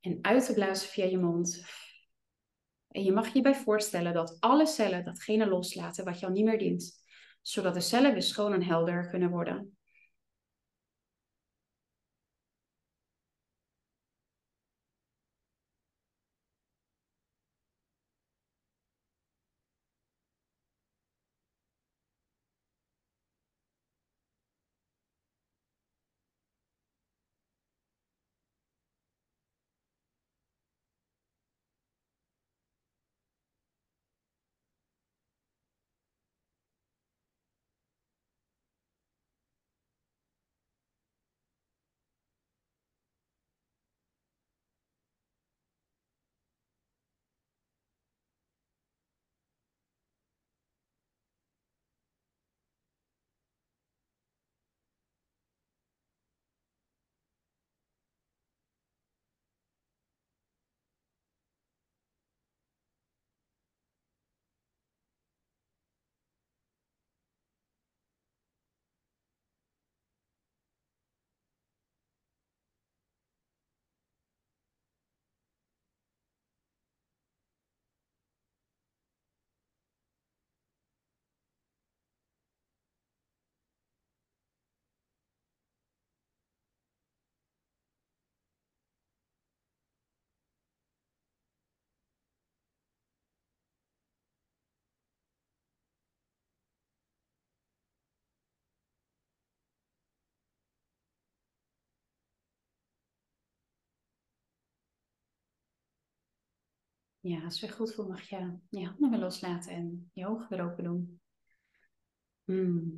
en uit te blazen via je mond. En je mag je hierbij voorstellen dat alle cellen datgene loslaten wat jou niet meer dient, zodat de cellen weer schoon en helder kunnen worden. Ja, als je goed voelt, mag je je handen weer loslaten en je ogen weer open doen. Hmm.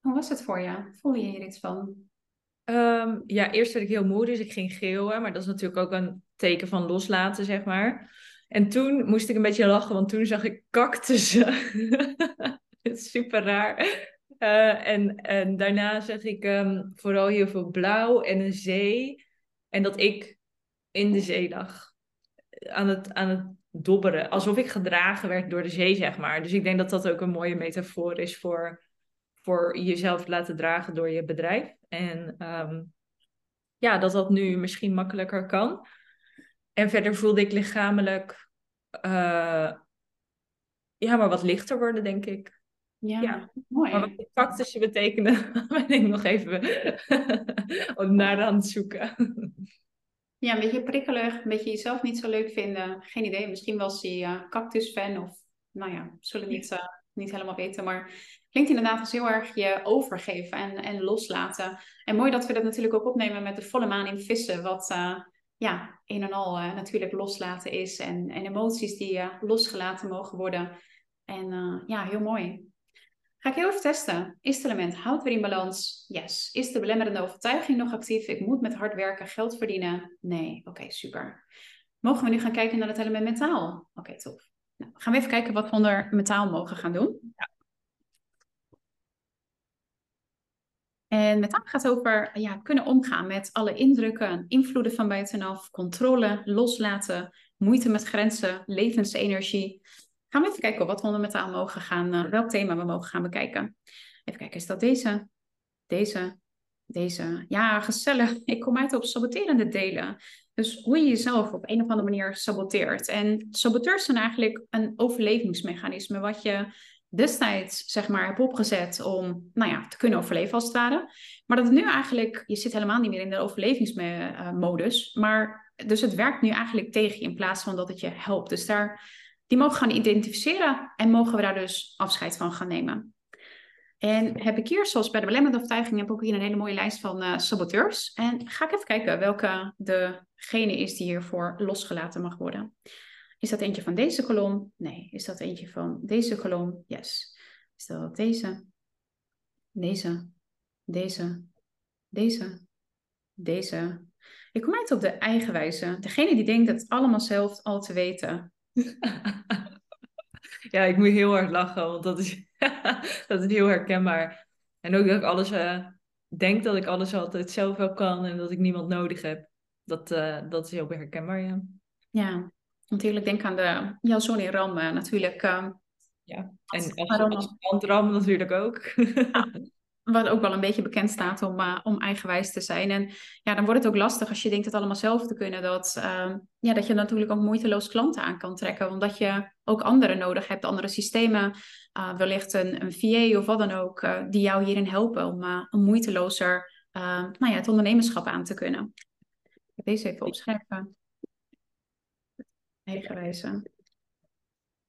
Hoe was het voor je? Voel je hier iets van? Um, ja, eerst werd ik heel moe, dus ik ging geeuwen. Maar dat is natuurlijk ook een teken van loslaten, zeg maar. En toen moest ik een beetje lachen, want toen zag ik cactussen. Het is super raar. Uh, en, en daarna zag ik um, vooral heel veel blauw en een zee. En dat ik in de zee lag aan het, aan het dobberen. Alsof ik gedragen werd door de zee, zeg maar. Dus ik denk dat dat ook een mooie metafoor is voor, voor jezelf laten dragen door je bedrijf. En ehm, ja, dat dat nu misschien makkelijker kan. En verder voelde ik lichamelijk uh, ja, maar wat lichter worden, denk ik. Ja, ja. mooi. Maar wat factische betekenen, ben ik nog even naar aan het zoeken. Ja, een beetje prikkelig, een beetje jezelf niet zo leuk vinden. Geen idee, misschien was hij uh, cactus-fan of, nou ja, zullen niet, uh, niet helemaal weten. Maar klinkt inderdaad als heel erg je overgeven en, en loslaten. En mooi dat we dat natuurlijk ook opnemen met de volle maan in vissen. Wat uh, ja, een en al natuurlijk loslaten is. En, en emoties die losgelaten mogen worden. En ja, heel mooi. Ga ik heel even testen. Is het element hout weer in balans? Yes. Is de belemmerende overtuiging nog actief? Ik moet met hard werken geld verdienen? Nee. Oké, super. Mogen we nu gaan kijken naar het element metaal? Oké, tof. Nou, gaan we even kijken wat we onder metaal mogen gaan doen. Ja. En metaal gaat over ja, kunnen omgaan met alle indrukken, invloeden van buitenaf, controle, loslaten, moeite met grenzen, levensenergie. Gaan we even kijken wat we onder metaal mogen gaan, uh, welk thema we mogen gaan bekijken. Even kijken, is dat deze, deze Deze. Ja, gezellig. Ik kom uit op saboterende delen. Dus hoe je jezelf op een of andere manier saboteert. En saboteurs zijn eigenlijk een overlevingsmechanisme wat je destijds zeg maar hebt opgezet om nou ja, te kunnen overleven als het ware. Maar dat het nu eigenlijk, je zit helemaal niet meer in de overlevingsmodus. Maar dus het werkt nu eigenlijk tegen je in plaats van dat het je helpt. Dus daar, die mogen gaan identificeren en mogen we daar dus afscheid van gaan nemen. En heb ik hier, zoals bij de belemmerende overtuiging, heb ik ook hier een hele mooie lijst van uh, saboteurs. En ga ik even kijken welke degene is die hiervoor losgelaten mag worden. Is dat eentje van deze kolom? Nee. Is dat eentje van deze kolom? Yes. Is dat deze? Deze? Deze? Deze? Deze? Ik kom uit op de eigen wijze. Degene die denkt het allemaal zelf al te weten. ja, ik moet heel hard lachen, want dat is, dat is heel herkenbaar. En ook dat ik alles uh, denk dat ik alles altijd zelf wel kan en dat ik niemand nodig heb. Dat, uh, dat is heel herkenbaar, ja. Ja, natuurlijk denk aan de in Ram natuurlijk. Uh, ja, en als, als Ram natuurlijk ook. wat ook wel een beetje bekend staat om, uh, om eigenwijs te zijn. En ja, dan wordt het ook lastig als je denkt het allemaal zelf te kunnen. Dat, uh, ja, dat je natuurlijk ook moeiteloos klanten aan kan trekken. Omdat je ook anderen nodig hebt, andere systemen. Uh, wellicht een, een VA of wat dan ook, eh, die jou hierin helpen om, om moeitelozer nou ja, het ondernemerschap aan te kunnen. Ik ga deze even opschrijven. Eigenwijze.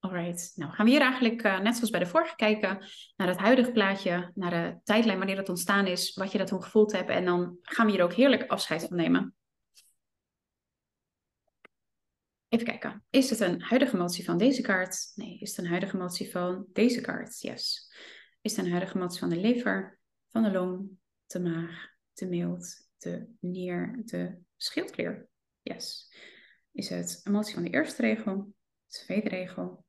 Alright, nou gaan we hier eigenlijk uh, net zoals bij de vorige kijken naar het huidige plaatje, naar de tijdlijn wanneer het ontstaan is, wat je dat toen gevoeld hebt en dan gaan we hier ook heerlijk afscheid van nemen. Even kijken, is het een huidige emotie van deze kaart? Nee, is het een huidige emotie van deze kaart? Yes. Is het een huidige emotie van de lever, van de long, de maag, de mild, de nier, de schildklier? Yes. Is het emotie van de eerste regel, de tweede regel,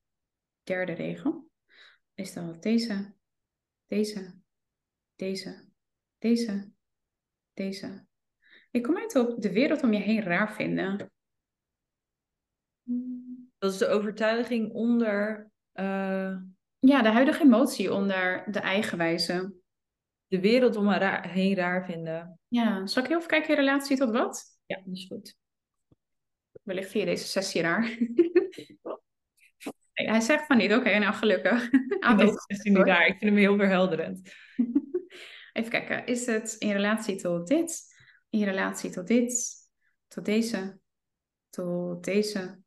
derde regel is dat deze, deze, deze, deze, deze. Ik kom uit op de wereld om je heen raar vinden. Dat is de overtuiging onder. Uh... Ja, de huidige emotie onder de eigenwijze. De wereld om me heen raar vinden. Ja, zal ik heel even kijken in relatie tot wat? Ja, dat is goed. Wellicht via deze sessie raar. hij zegt van niet. Oké, nou gelukkig. nee, is niet daar. Ik vind hem heel verhelderend. Even kijken. Is het in relatie tot dit? In relatie tot dit? Tot deze? Tot deze?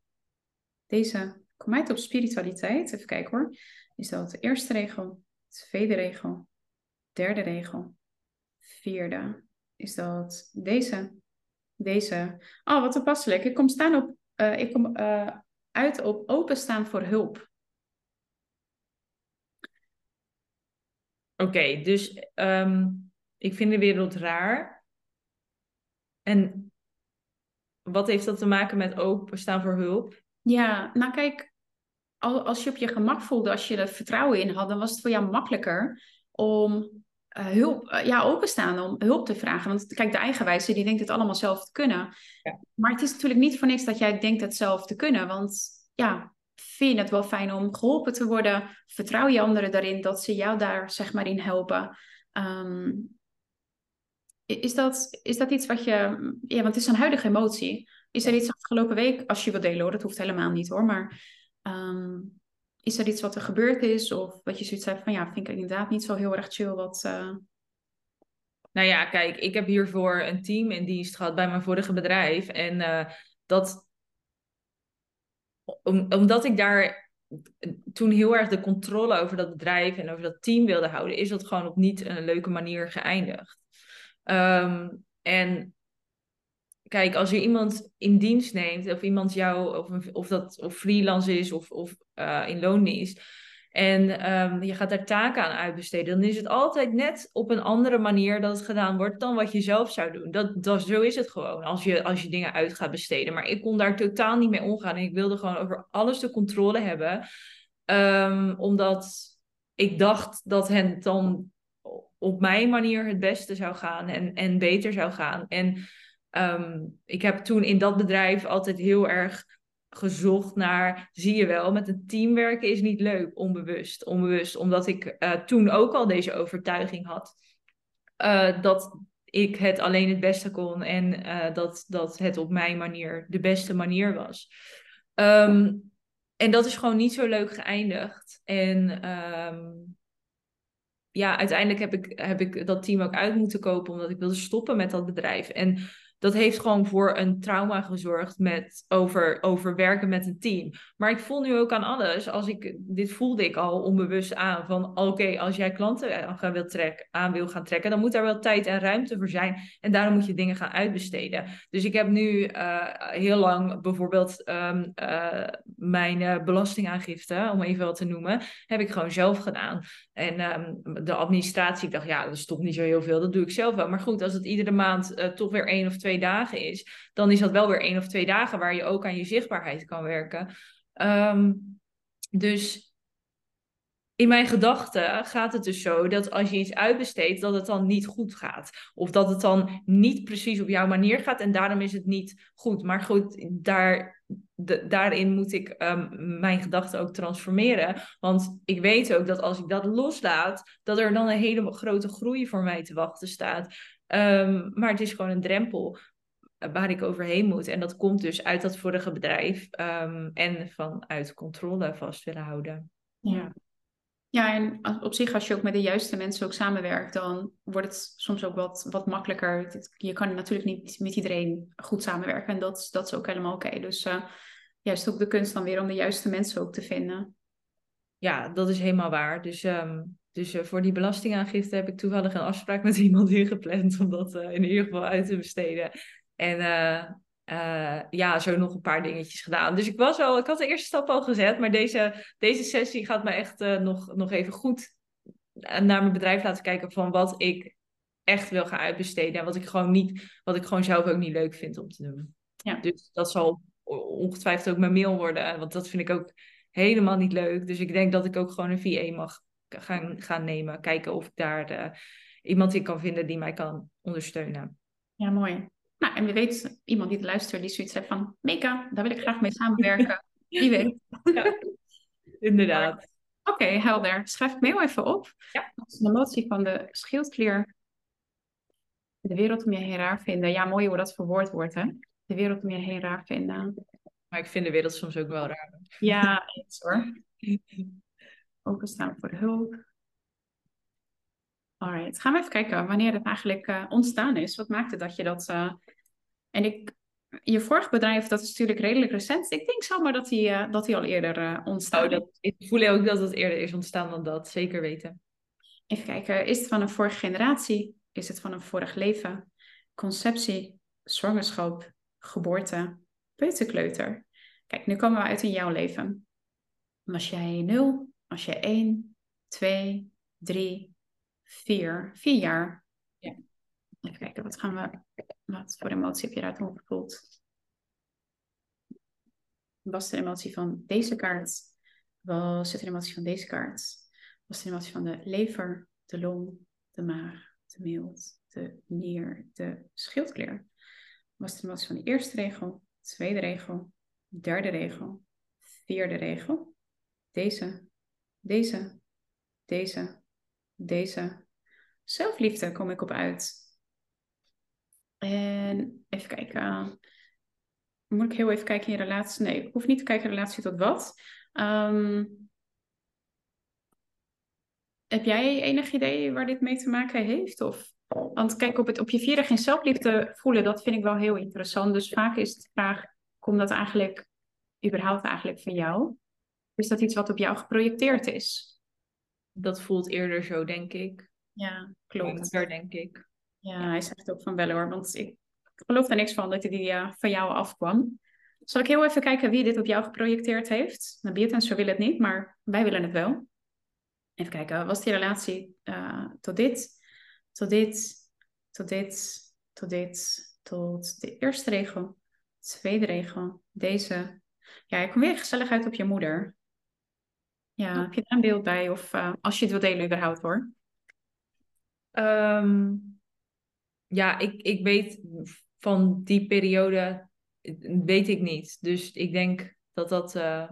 Deze? Kom uit op spiritualiteit. Even kijken hoor. Is dat de eerste regel? Tweede regel? Derde regel? Vierde? Is dat deze? Deze? Oh, wat toepasselijk. Ik kom staan op... Uh, ik kom... Uh, uit op openstaan voor hulp. Oké, dus um, ik vind de wereld raar. En wat heeft dat te maken met openstaan voor hulp? Ja, nou kijk, als je op je gemak voelde, als je er vertrouwen in had, dan was het voor jou makkelijker om uh, hulp, uh, ja, openstaan om hulp te vragen. Want kijk, de eigenwijze, die denkt het allemaal zelf te kunnen. Ja. Maar het is natuurlijk niet voor niks dat jij denkt het zelf te kunnen. Want ja, vind je het wel fijn om geholpen te worden? Vertrouw je anderen daarin dat ze jou daar, zeg maar, in helpen? Um, is, dat, is dat iets wat je... Ja, want het is een huidige emotie. Is er iets afgelopen week, als je wilt delen hoor, dat hoeft helemaal niet hoor, maar... Um, is er iets wat er gebeurd is? Of wat je zoiets hebt van, ja, vind ik inderdaad niet zo heel erg chill wat... Uh... Nou ja, kijk, ik heb hiervoor een team in dienst gehad bij mijn vorige bedrijf. En uh, dat... Om, omdat ik daar toen heel erg de controle over dat bedrijf en over dat team wilde houden, is dat gewoon op niet een leuke manier geëindigd. Um, en kijk, als je iemand in dienst neemt, of iemand jou, of, of dat of freelance is of, of uh, in loondienst, en um, je gaat daar taken aan uitbesteden, dan is het altijd net op een andere manier dat het gedaan wordt dan wat je zelf zou doen. Dat, dat, zo is het gewoon als je, als je dingen uit gaat besteden. Maar ik kon daar totaal niet mee omgaan en ik wilde gewoon over alles de controle hebben, um, omdat ik dacht dat het dan op mijn manier het beste zou gaan en, en beter zou gaan. En Um, ik heb toen in dat bedrijf altijd heel erg gezocht naar, zie je wel, met een team werken is niet leuk, onbewust. Onbewust, omdat ik uh, toen ook al deze overtuiging had. Uh, dat ik het alleen het beste kon en eh, dat, dat het op mijn manier de beste manier was. Ehm, en dat is gewoon niet zo leuk geëindigd. En ehm, ja, uiteindelijk heb ik, heb ik dat team ook uit moeten kopen omdat ik wilde stoppen met dat bedrijf. En dat heeft gewoon voor een trauma gezorgd met over, over werken met een team. Maar ik voel nu ook aan alles, als ik, dit voelde ik al onbewust aan, van oké, als jij klanten aan, wil aan wil gaan trekken, dan moet daar wel tijd en ruimte voor zijn. En daarom moet je dingen gaan uitbesteden. Dus ik heb nu uh, heel lang bijvoorbeeld um, uh, mijn uh, belastingaangifte, om even wat te noemen, heb ik gewoon zelf gedaan. En um, de administratie, ik dacht, ja, dat is toch niet zo heel veel, dat doe ik zelf wel. Maar goed, als het iedere maand toch weer één of twee dagen is, dan is dat wel weer één of twee dagen waar je ook aan je zichtbaarheid kan werken. Um, dus in mijn gedachten gaat het dus zo dat als je iets uitbesteedt, dat het dan niet goed gaat. Of dat het dan niet precies op jouw manier gaat en daarom is het niet goed. Maar goed, daar, daarin moet ik um, mijn gedachten ook transformeren. Want ik weet ook dat als ik dat loslaat, dat er dan een hele grote groei voor mij te wachten staat. Um, maar het is gewoon een drempel waar ik overheen moet. En dat komt dus uit dat vorige bedrijf um, en vanuit controle vast willen houden. Ja. Ja, en op zich als je ook met de juiste mensen ook samenwerkt, dan wordt het soms ook wat, wat makkelijker. Je kan natuurlijk niet met iedereen goed samenwerken en dat, dat is ook helemaal oké. Dus uh, juist ook de kunst dan weer om de juiste mensen ook te vinden. Ja, dat is helemaal waar. Dus um, dus uh, voor die belastingaangifte heb ik toevallig een afspraak met iemand ingepland om dat uh, in ieder geval uit te besteden. En uh, ja, zo nog een paar dingetjes gedaan. Dus ik was al, ik had de eerste stap al gezet, maar deze, deze sessie gaat me echt nog, nog even goed naar mijn bedrijf laten kijken van wat ik echt wil gaan uitbesteden. En wat ik gewoon niet, wat ik gewoon zelf ook niet leuk vind om te doen. Ja. Dus dat zal ongetwijfeld ook mijn mail worden, want dat vind ik ook helemaal niet leuk. Dus ik denk dat ik ook gewoon een VA mag gaan, gaan nemen. Kijken of ik daar iemand in kan vinden die mij kan ondersteunen. Ja, mooi. Nou, en wie weet, iemand die luistert die zoiets heeft van... Meka, daar wil ik graag mee samenwerken. wie weet. Ja, inderdaad. Oké, helder. Schrijf ik mail even op. Ja. Dat is de emotie van de schildklier. De wereld om je heen raar vinden. Ja, mooi hoe dat verwoord wordt, hè? De wereld om je heen raar vinden. Maar ik vind de wereld soms ook wel raar. Ja, eens hoor. Openstaan voor de hulp. Alright, gaan we even kijken wanneer het eigenlijk uh, ontstaan is. Wat maakte dat je dat... Uh... En ik, je vorig bedrijf, dat is natuurlijk redelijk recent. Ik denk zomaar dat hij, uh, dat hij al eerder ontstaan oh, dat, Ik voel ook dat het eerder is ontstaan dan dat, zeker weten. Even kijken, is het van een vorige generatie? Is het van een vorig leven? Conceptie, zwangerschap, geboorte, peuterkleuter? Kijk, nu komen we uit in jouw leven. Was jij nul? Als je 1, 2, 3, 4, 4 jaar. Ja. Even kijken, wat gaan we. Wat voor emotie heb je daaruit gevoeld? Was de emotie van deze kaart? Was het de emotie van deze kaart? Was de emotie van de lever, de long, de maag, de mild, de nier, de schildklier? Was de emotie van de eerste regel, tweede regel, derde regel, vierde regel? Deze, deze, deze, deze. Zelfliefde kom ik op uit. En even kijken. Moet ik heel even kijken in je relatie? Nee, ik hoef niet te kijken in relatie tot wat. Um, heb jij enig idee waar dit mee te maken heeft? Of, want kijk, op, het, op je vierde geen zelfliefde voelen, dat vind ik wel heel interessant. Dus vaak is de vraag, komt dat eigenlijk überhaupt eigenlijk van jou? Is dat iets wat op jou geprojecteerd is? Dat voelt eerder zo, denk ik. Ja, klopt. Daar denk ik. Ja, hij zegt ook van wel hoor, want ik geloof er niks van dat hij die uh, van jou afkwam. Zal ik heel even kijken wie dit op jou geprojecteerd heeft? Nou, en zo willen het niet, maar wij willen het wel. Even kijken, was die relatie uh, tot dit, tot dit, tot dit, tot dit, tot de eerste regel, tweede regel, deze. Ja, je komt weer gezellig uit op je moeder. Ja, heb je daar een beeld bij? Of uh, als je het wilt delen überhaupt hoor. Um, ja, ik, ik weet van die periode, weet ik niet. Dus ik denk dat dat, uh,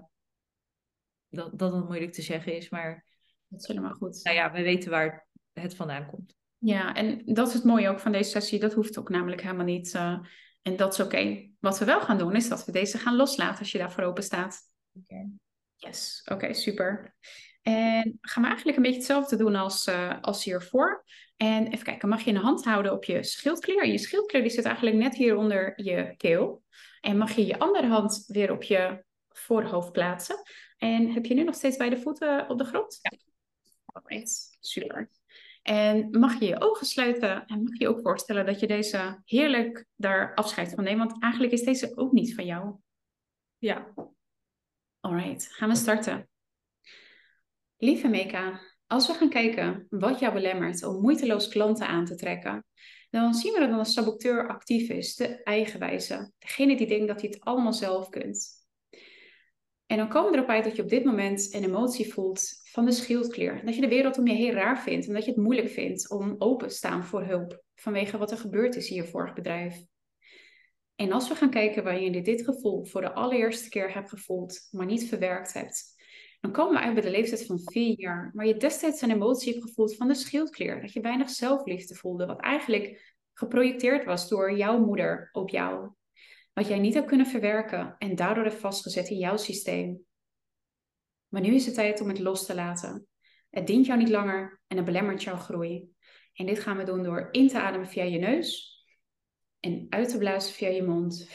dat, dat, moeilijk te zeggen is. Maar dat is helemaal goed. Nou ja, we weten waar het vandaan komt. Ja, en dat is het mooie ook van deze sessie. Dat hoeft ook namelijk helemaal niet. Uh, en dat is oké. Wat we wel gaan doen, is dat we deze gaan loslaten als je daarvoor open staat. Oké. Yes, oké, super. En gaan we eigenlijk een beetje hetzelfde doen als, uh, als hiervoor. En even kijken, mag je een hand houden op je schildklier? En je schildklier die zit eigenlijk net hier onder je keel. En mag je je andere hand weer op je voorhoofd plaatsen. En heb je nu nog steeds beide voeten op de grond? Ja. Alright, super. En mag je je ogen sluiten en mag je je ook voorstellen dat je deze heerlijk daar afscheid van neemt. Want eigenlijk is deze ook niet van jou. Ja. Alright, gaan we starten. Lieve Meka, als we gaan kijken wat jou belemmert om moeiteloos klanten aan te trekken, dan zien we dat een saboteur actief is, de eigenwijze. Degene die denkt dat hij het allemaal zelf kunt. En dan komen we erop uit dat je op dit moment een emotie voelt van de schildklier. Dat je de wereld om je heen raar vindt en dat je het moeilijk vindt om open te staan voor hulp vanwege wat er gebeurd is in je vorig bedrijf. En als we gaan kijken waar je dit gevoel voor de allereerste keer hebt gevoeld, maar niet verwerkt hebt, dan komen we uit bij de leeftijd van vier jaar, waar je destijds een emotie hebt gevoeld van de schildklier. Dat je weinig zelfliefde voelde, wat eigenlijk geprojecteerd was door jouw moeder op jou. Wat jij niet hebt kunnen verwerken en daardoor hebt vastgezet in jouw systeem. Maar nu is het tijd om het los te laten. Het dient jou niet langer en het belemmert jouw groei. En dit gaan we doen door in te ademen via je neus en uit te blazen via je mond.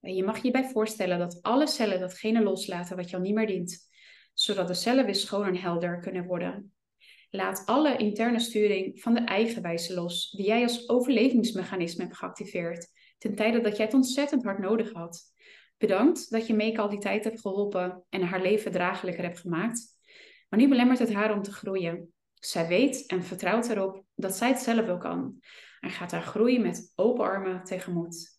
Je mag je hierbij voorstellen dat alle cellen datgene loslaten wat jou niet meer dient, zodat de cellen weer schoon en helder kunnen worden. Laat alle interne sturing van de eigenwijze los, die jij als overlevingsmechanisme hebt geactiveerd, ten tijde dat jij het ontzettend hard nodig had. Bedankt dat je Meek al die tijd hebt geholpen en haar leven draaglijker hebt gemaakt. Maar nu belemmert het haar om te groeien. Zij weet en vertrouwt erop dat zij het zelf wel kan. En gaat haar groeien met open armen tegemoet.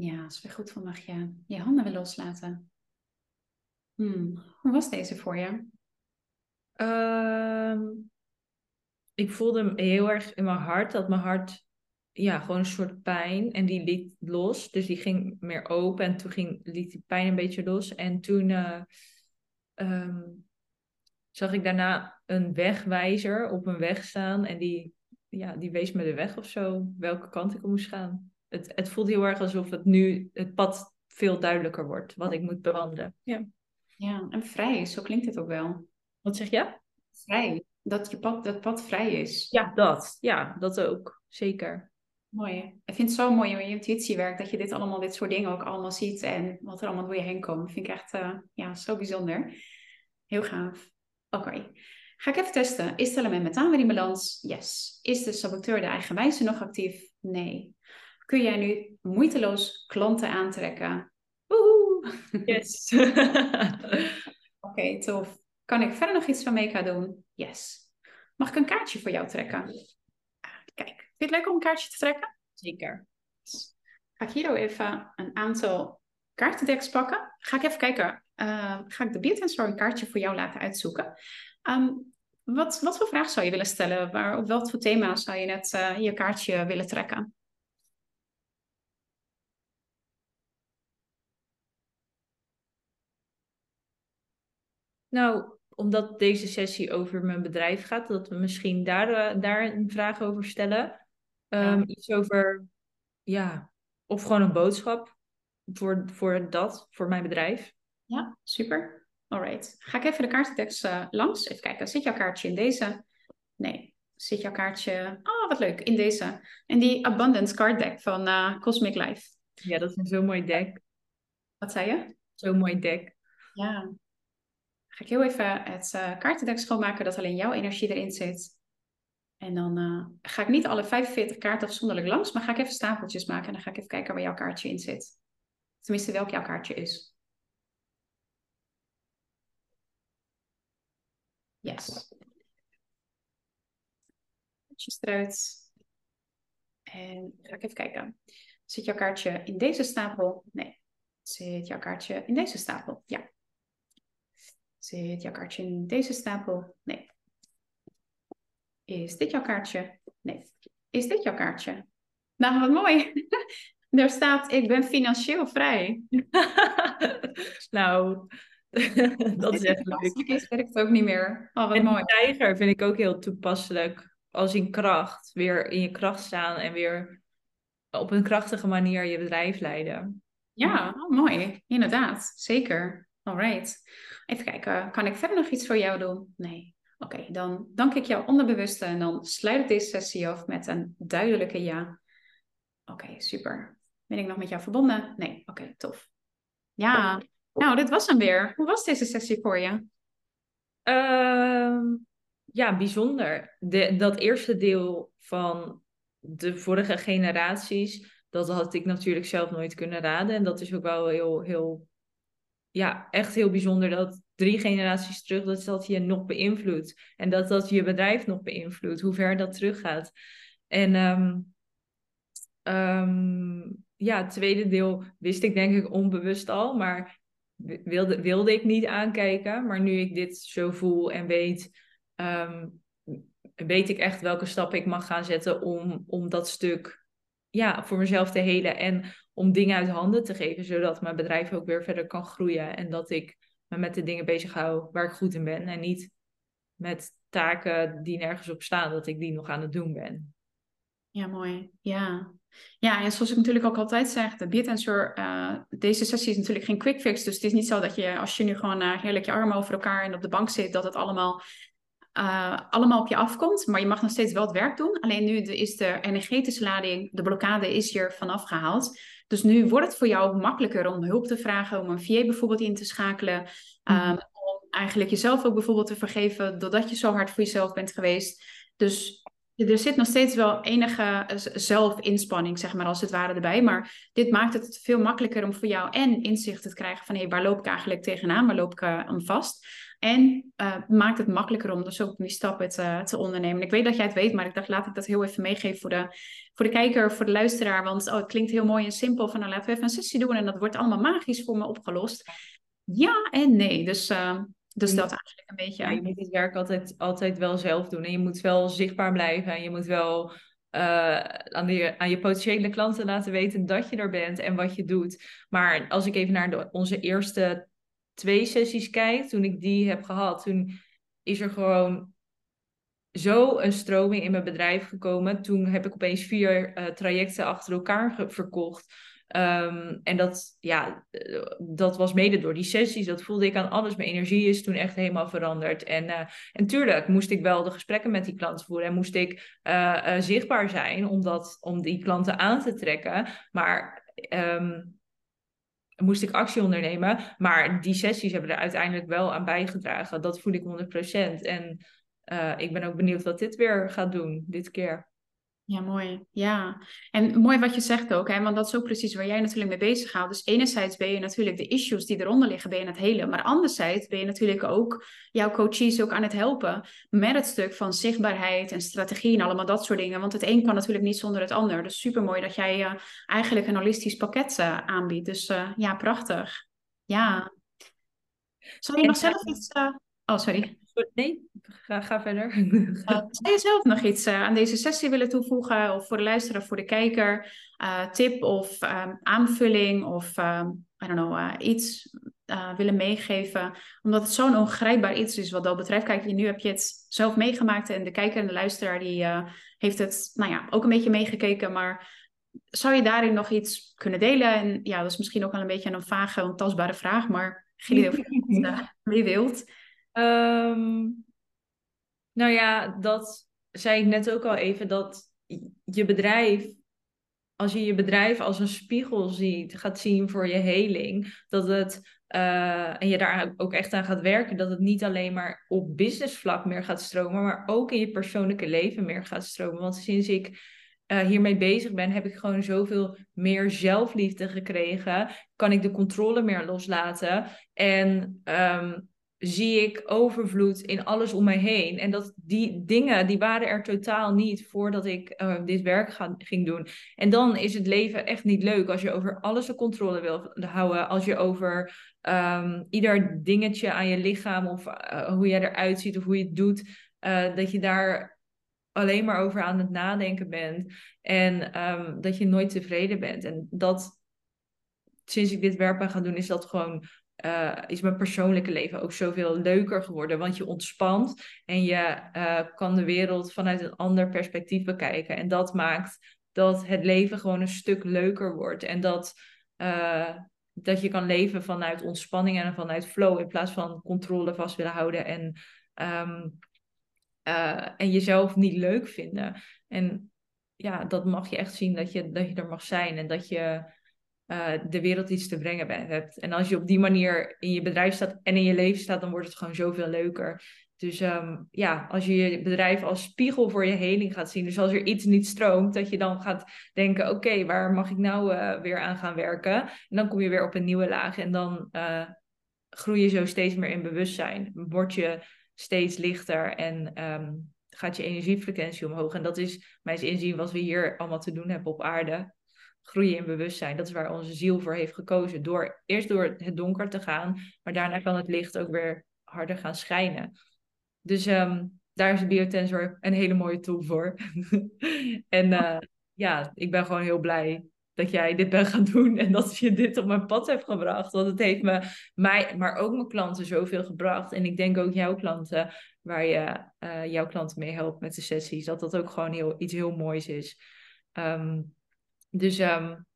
Ja, is weer goed van je je handen weer loslaten. Hmm. Hoe was deze voor je? Ehm, ik voelde hem heel erg in mijn hart. Dat mijn hart, ja, gewoon een soort pijn. En die liet los. Dus die ging meer open. En toen ging, liet die pijn een beetje los. En toen uh, um, zag ik daarna een wegwijzer op een weg staan. En die, ja, die wees me de weg of zo. Welke kant ik op moest gaan het, het voelt heel erg alsof het nu het pad veel duidelijker wordt, wat ik moet bewandelen. Ja, ja en vrij, zo klinkt het ook wel. Wat zeg je? Vrij, dat je pad, dat pad vrij is. Ja, dat. Ja, dat ook. Zeker. Mooi. Ik vind het zo mooi hoe je intuïtie werkt, dat je dit allemaal, dit soort dingen ook allemaal ziet en wat er allemaal door je heen komt. vind ik echt uh, ja, zo bijzonder. Heel gaaf. Oké. Ga ik even testen. Is het element met aanwer in balans? Yes. Is de saboteur de eigenwijze nog actief? Nee kun jij nu moeiteloos klanten aantrekken. Woehoe! Yes. Oké, tof. Kan ik verder nog iets van mee gaan doen? Yes. Mag ik een kaartje voor jou trekken? Kijk, vind je het leuk om een kaartje te trekken? Zeker. Ga ik hier even een aantal kaartendeks pakken. Ga ik even kijken. Uh, ga ik de Beat Story kaartje voor jou laten uitzoeken. Ehm, wat, wat voor vraag zou je willen stellen? Waar, op welk voor thema zou je net uh, je kaartje willen trekken? Nou, omdat deze sessie over mijn bedrijf gaat, dat we misschien daar, eh, daar een vraag over stellen. Um, Iets over, ja, of gewoon een boodschap voor, voor dat, voor mijn bedrijf. Ja, super. Alright. Ga ik even de kaartentekst uh, langs. Even kijken. Zit jouw kaartje in deze? Nee. Zit jouw kaartje... Oh, wat leuk. In deze. En die Abundance Card Deck van uh, Cosmic Life. Ja, dat is een zo mooi deck. Wat zei je? Zo'n mooi deck. Ja. Ga ik heel even het uh, kaartendek schoonmaken dat alleen jouw energie erin zit. En dan uh, ga ik niet alle 45 kaarten afzonderlijk langs, maar ga ik even stapeltjes maken en dan ga ik even kijken waar jouw kaartje in zit. Tenminste, welk jouw kaartje is. Yes. Kaartjes eruit. En ga ik even kijken. Zit jouw kaartje in deze stapel? Nee. Zit jouw kaartje in deze stapel? Ja. Zit jouw kaartje in deze stapel? Nee. Is dit jouw kaartje? Nee. Is dit jouw kaartje? Nou, wat mooi. er staat, ik ben financieel vrij. nou, dat is echt leuk. Is werkt ook niet meer. Oh, wat en mooi. tijger vind ik ook heel toepasselijk. Als in kracht, weer in je kracht staan en weer op een krachtige manier je bedrijf leiden. Ja, oh, mooi. Inderdaad, zeker. Alright. Even kijken, kan ik verder nog iets voor jou doen? Nee. Oké, dan dank ik jou onderbewuste en dan sluit ik deze sessie af met een duidelijke ja. Oké, super. Ben ik nog met jou verbonden? Nee. Oké, tof. Ja, nou, dit was hem weer. Hoe was deze sessie voor je? Uh, ja, bijzonder. De, dat eerste deel van de vorige generaties, dat had ik natuurlijk zelf nooit kunnen raden. En dat is ook wel heel, heel ja, echt heel bijzonder dat drie generaties terug, dat dat je nog beïnvloedt. En dat dat je bedrijf nog beïnvloedt, hoe ver dat teruggaat. En um, um, ja, het tweede deel wist ik denk ik onbewust al, maar wilde, wilde ik niet aankijken. Maar nu ik dit zo voel en weet, um, weet ik echt welke stappen ik mag gaan zetten om, om dat stuk ja, voor mezelf te helen. En om dingen uit handen te geven, zodat mijn bedrijf ook weer verder kan groeien. En dat ik me met de dingen bezig hou waar ik goed in ben. En niet met taken die nergens op staan, dat ik die nog aan het doen ben. Ja, mooi. Ja. Ja, en zoals ik natuurlijk ook altijd zeg, de Beatensor, uh, deze sessie is natuurlijk geen quick fix. Dus het is niet zo dat je, als je nu gewoon uh, heerlijk je armen over elkaar en op de bank zit, dat het allemaal uh, allemaal op je afkomt. Maar je mag nog steeds wel het werk doen. Alleen nu is de energetische lading, de blokkade is hier vanaf gehaald. Dus nu wordt het voor jou makkelijker om hulp te vragen, om een VA bijvoorbeeld in te schakelen. Um, om eigenlijk jezelf ook bijvoorbeeld te vergeven doordat je zo hard voor jezelf bent geweest. Dus er zit nog steeds wel enige zelfinspanning, zeg maar, als het ware erbij. Maar dit maakt het veel makkelijker om voor jou en inzicht te krijgen van hé, hey, waar loop ik eigenlijk tegenaan? Waar loop ik uh, aan vast? En uh, maakt het makkelijker om dus ook die stappen te, te ondernemen. Ik weet dat jij het weet, maar ik dacht, laat ik dat heel even meegeven voor de, voor de kijker, voor de luisteraar. Want oh, het klinkt heel mooi en simpel van, nou laten we even een sessie doen en dat wordt allemaal magisch voor me opgelost. Ja en nee, dus, uh, dus dat eigenlijk een beetje. Ja, je moet het werk altijd, altijd wel zelf doen en je moet wel zichtbaar blijven en je moet wel... Uh, aan, de, aan je potentiële klanten laten weten dat je er bent en wat je doet. Maar als ik even naar de, onze eerste twee sessies kijk, toen ik die heb gehad, toen is er gewoon zo een stroming in mijn bedrijf gekomen. Toen heb ik opeens vier uh, trajecten achter elkaar verkocht. Um, en dat, ja, uh, dat was mede door die sessies. Dat voelde ik aan alles. Mijn energie is toen echt helemaal veranderd. En, uh, en tuurlijk moest ik wel de gesprekken met die klanten voeren. En moest ik zichtbaar zijn om, dat, om die klanten aan te trekken. Maar um, moest ik actie ondernemen. Maar die sessies hebben er uiteindelijk wel aan bijgedragen. Dat voel ik 100%. En uh, ik ben ook benieuwd wat dit weer gaat doen, dit keer. Ja, mooi. Ja, en mooi wat je zegt ook, hè? want dat is ook precies waar jij natuurlijk mee bezig gaat. Dus enerzijds ben je natuurlijk de issues die eronder liggen, ben je aan het helen. Maar anderzijds ben je natuurlijk ook jouw coaches ook aan het helpen met het stuk van zichtbaarheid en strategie en allemaal dat soort dingen. Want het een kan natuurlijk niet zonder het ander. Dus super mooi dat jij uh, eigenlijk een holistisch pakket uh, aanbiedt. Dus uh, ja, prachtig. Ja. Zou je nog zelf iets... Oh, sorry. Nee, ga, ga verder. Uh, zou je zelf nog iets uh, aan deze sessie willen toevoegen? Of voor de luisteraar, voor de kijker? Uh, tip of um, aanvulling of um, I don't know, iets willen meegeven? Omdat het zo'n ongrijpbaar iets is wat dat betreft. Kijk, nu heb je het zelf meegemaakt en de kijker en de luisteraar die heeft het nou ja, ook een beetje meegekeken. Maar zou je daarin nog iets kunnen delen? En ja, dat is misschien ook wel een beetje een vage, ontastbare vraag, maar idee of je mee wilt. Um, nou ja, dat zei ik net ook al even, dat je bedrijf, als je je bedrijf als een spiegel ziet, gaat zien voor je heling, dat het uh, en je daar ook echt aan gaat werken, dat het niet alleen maar op businessvlak meer gaat stromen, maar ook in je persoonlijke leven meer gaat stromen. Want sinds ik uh, hiermee bezig ben, heb ik gewoon zoveel meer zelfliefde gekregen. Kan ik de controle meer loslaten. En um, zie ik overvloed in alles om mij heen. En dat die dingen, die waren er totaal niet voordat ik uh, dit werk ga, ging doen. En dan is het leven echt niet leuk als je over alles de controle wil houden. Als je over um, ieder dingetje aan je lichaam of uh, hoe jij eruit ziet of hoe je het doet, uh, dat je daar alleen maar over aan het nadenken bent. En um, dat je nooit tevreden bent. En dat sinds ik dit werk ben gaan doen, is dat gewoon uh, is mijn persoonlijke leven ook zoveel leuker geworden. Want je ontspant en je uh, kan de wereld vanuit een ander perspectief bekijken. En dat maakt dat het leven gewoon een stuk leuker wordt. En dat, uh, dat je kan leven vanuit ontspanning en vanuit flow. In plaats van controle vast willen houden en, um, en jezelf niet leuk vinden. En ja, dat mag je echt zien dat je, dat je er mag zijn. En dat je uh, de wereld iets te brengen hebt. En als je op die manier in je bedrijf staat en in je leven staat, dan wordt het gewoon zoveel leuker. Dus um, ja, als je je bedrijf als spiegel voor je heling gaat zien. Dus als er iets niet stroomt, dat je dan gaat denken: oké, waar mag ik nou uh, weer aan gaan werken? En dan kom je weer op een nieuwe laag. En dan uh, groei je zo steeds meer in bewustzijn. Word je steeds lichter en um, gaat je energiefrequentie omhoog. En dat is mijn inzien wat we hier allemaal te doen hebben op aarde groeien in bewustzijn. Dat is waar onze ziel voor heeft gekozen. Door eerst door het donker te gaan, maar daarna kan het licht ook weer harder gaan schijnen. Dus um, daar is de biotensor een hele mooie tool voor. en uh, ja, ik ben gewoon heel blij dat jij dit bent gaan doen en dat je dit op mijn pad hebt gebracht. Want het heeft me, mij, maar ook mijn klanten zoveel gebracht. En ik denk ook jouw klanten, waar je uh, jouw klanten mee helpt met de sessies, dat dat ook gewoon heel, iets heel moois is. Um, dus um,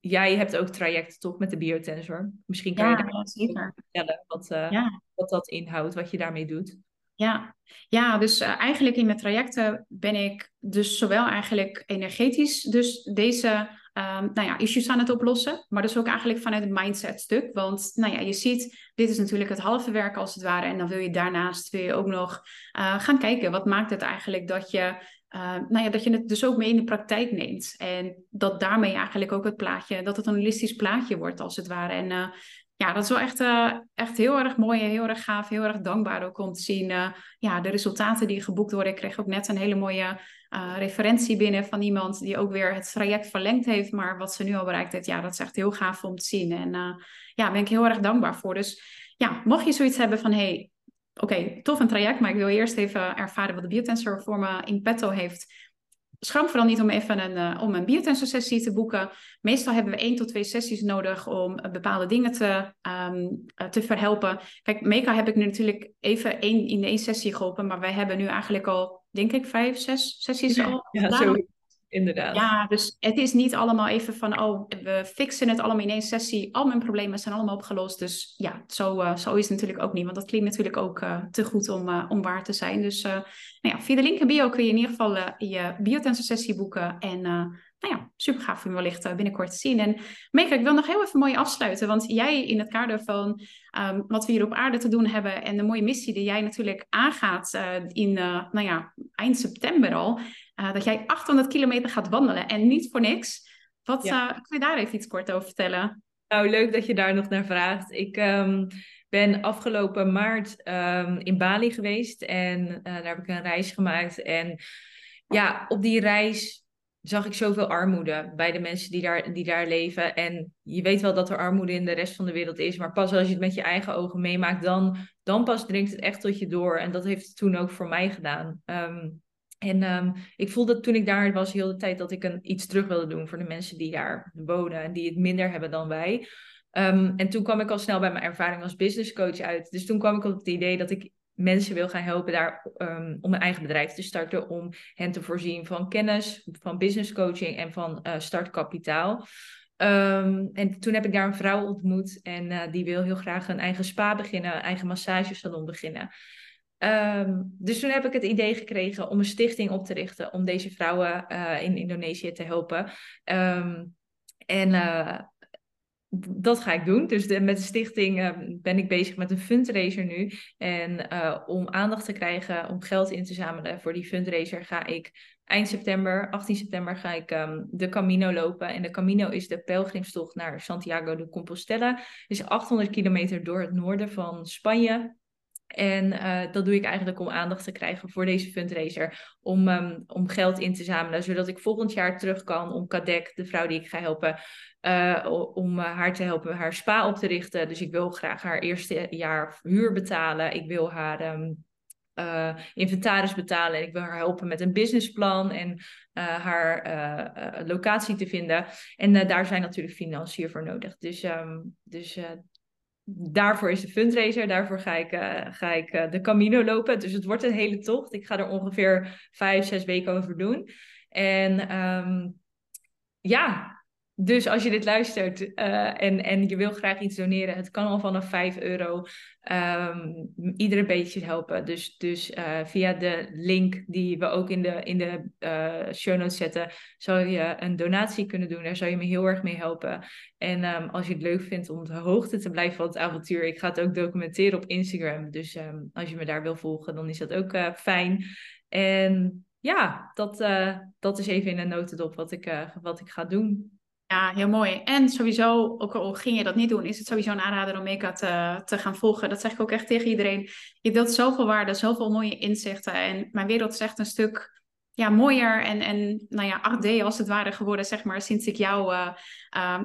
jij hebt ook trajecten toch met de biotensor. Misschien kan je daar zeker. vertellen wat, uh, ja. wat dat inhoudt, wat je daarmee doet. Ja, ja dus uh, eigenlijk in mijn trajecten ben ik dus zowel eigenlijk energetisch, dus deze um, nou ja, issues aan het oplossen, maar dus ook eigenlijk vanuit het mindset stuk. Want nou ja, je ziet, dit is natuurlijk het halve werk als het ware. En dan wil je daarnaast wil je ook nog uh, gaan kijken, wat maakt het eigenlijk dat je uh, nou ja, dat je het dus ook mee in de praktijk neemt. En dat daarmee eigenlijk ook het plaatje, dat het een holistisch plaatje wordt als het ware. En uh, ja, dat is wel echt, uh, echt heel erg mooi en heel erg gaaf, heel erg dankbaar ook om te zien. ja, de resultaten die geboekt worden. Ik kreeg ook net een hele mooie referentie binnen van iemand die ook weer het traject verlengd heeft. Maar wat ze nu al bereikt heeft, ja, dat is echt heel gaaf om te zien. En ja, daar ben ik heel erg dankbaar voor. Dus ja, mocht je zoiets hebben van, hey, oké, tof een traject, maar ik wil eerst even ervaren wat de biotensor voor me in petto heeft. Schram vooral niet om even een, uh, om een biotensor sessie te boeken. Meestal hebben we één tot twee sessies nodig om uh, bepaalde dingen te, um, uh, te verhelpen. Kijk, Meka heb ik nu natuurlijk even één, in één sessie geholpen, maar wij hebben nu eigenlijk al, denk ik, vijf, zes sessies al ja, gedaan inderdaad. Ja, dus het is niet allemaal even van, oh, we fixen het allemaal in één sessie. Al mijn problemen zijn allemaal opgelost. Dus ja, zo, uh, zo is het natuurlijk ook niet. Want dat klinkt natuurlijk ook uh, te goed om, uh, om waar te zijn. Dus nou ja, via de link in bio kun je in ieder geval je biotensor sessie boeken. En nou ja, super gaaf om wellicht binnenkort te zien. En Meka, ik wil nog heel even mooi afsluiten. Want jij in het kader van um, wat we hier op aarde te doen hebben... en de mooie missie die jij natuurlijk aangaat in, nou ja, eind september al... Uh, dat jij 800 kilometer gaat wandelen en niet voor niks. Wat ja. uh, kun je daar even iets kort over vertellen? Nou, leuk dat je daar nog naar vraagt. Ik um, ben afgelopen maart um, in Bali geweest en uh, daar heb ik een reis gemaakt. En ja, op die reis zag ik zoveel armoede bij de mensen die daar, die daar leven. En je weet wel dat er armoede in de rest van de wereld is, maar pas als je het met je eigen ogen meemaakt, dan, dan pas dringt het echt tot je door. En dat heeft het toen ook voor mij gedaan. Um, en um, ik voelde toen ik daar was heel de tijd dat ik een, iets terug wilde doen voor de mensen die daar wonen en die het minder hebben dan wij. Um, en toen kwam ik al snel bij mijn ervaring als business coach uit. Dus toen kwam ik op het idee dat ik mensen wil gaan helpen daar um, om een eigen bedrijf te starten, om hen te voorzien van kennis, van business coaching en van uh, startkapitaal. Ehm, en toen heb ik daar een vrouw ontmoet en die wil heel graag een eigen spa beginnen, een eigen massagesalon beginnen. Ehm, dus toen heb ik het idee gekregen om een stichting op te richten om deze vrouwen in Indonesië te helpen. Ehm, en dat ga ik doen. Dus met de stichting uh, ben ik bezig met een fundraiser nu. En uh, om aandacht te krijgen, om geld in te zamelen voor die fundraiser, ga ik eind september, 18 september, ga ik um, de Camino lopen. En de Camino is de pelgrimstocht naar Santiago de Compostela. is 800 kilometer door het noorden van Spanje. En uh, dat doe ik eigenlijk om aandacht te krijgen voor deze fundraiser. Om, um, om geld in te zamelen, zodat ik volgend jaar terug kan om Kadek, de vrouw die ik ga helpen, uh, om haar te helpen haar spa op te richten. Dus ik wil graag haar eerste jaar huur betalen. Ik wil haar uh, inventaris betalen. En ik wil haar helpen met een businessplan en haar locatie te vinden. En daar zijn natuurlijk financiën voor nodig. Dus, um, dus daarvoor is de fundraiser. Daarvoor ga ik, uh, ga ik uh, de Camino lopen. Dus het wordt een hele tocht. Ik ga er ongeveer vijf, zes weken over doen. En um, ja, dus als je dit luistert uh, en, en je wil graag iets doneren, het kan al vanaf 5 euro um, iedere beetje helpen. Dus, dus uh, via de link die we ook in de, in de uh, show notes zetten, zou je een donatie kunnen doen. Daar zou je me heel erg mee helpen. En um, als je het leuk vindt om op de hoogte te blijven van het avontuur, ik ga het ook documenteren op Instagram. Dus um, als je me daar wil volgen, dan is dat ook fijn. En ja, dat, dat is even in een notendop wat ik, wat ik ga doen. Ja, heel mooi. En sowieso, ook al ging je dat niet doen, is het sowieso een aanrader om Meka te, te gaan volgen. Dat zeg ik ook echt tegen iedereen. Je deelt zoveel waarde, zoveel mooie inzichten. En mijn wereld is echt een stuk ja, mooier en, en nou ja, 8D als het ware geworden, zeg maar, sinds ik jou, uh,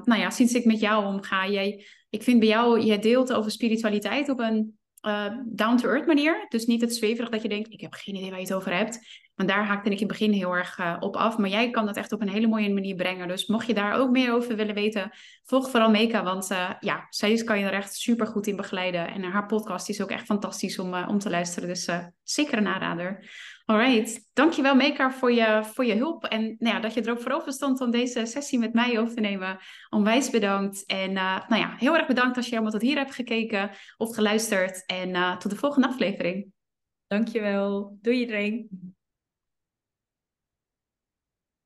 nou ja, sinds ik met jou omga. Jij, ik vind bij jou, jij deelt over spiritualiteit op een uh, down-to-earth manier. Dus niet het zweverig dat je denkt, ik heb geen idee waar je het over hebt. Want daar haakte ik in het begin heel erg uh, op af. Maar jij kan dat echt op een hele mooie manier brengen. Dus mocht je daar ook meer over willen weten, volg vooral Meka. Want uh, ja, zij kan je er echt super goed in begeleiden. En haar podcast is ook echt fantastisch om, om te luisteren. Dus zeker een aanrader. Alright, dankjewel Meka voor je, voor je hulp. En nou ja, dat je er ook voor over stond om deze sessie met mij over te nemen. Onwijs bedankt. En nou ja, heel erg bedankt als je helemaal tot hier hebt gekeken of geluisterd. En tot de volgende aflevering. Dankjewel. Doei iedereen.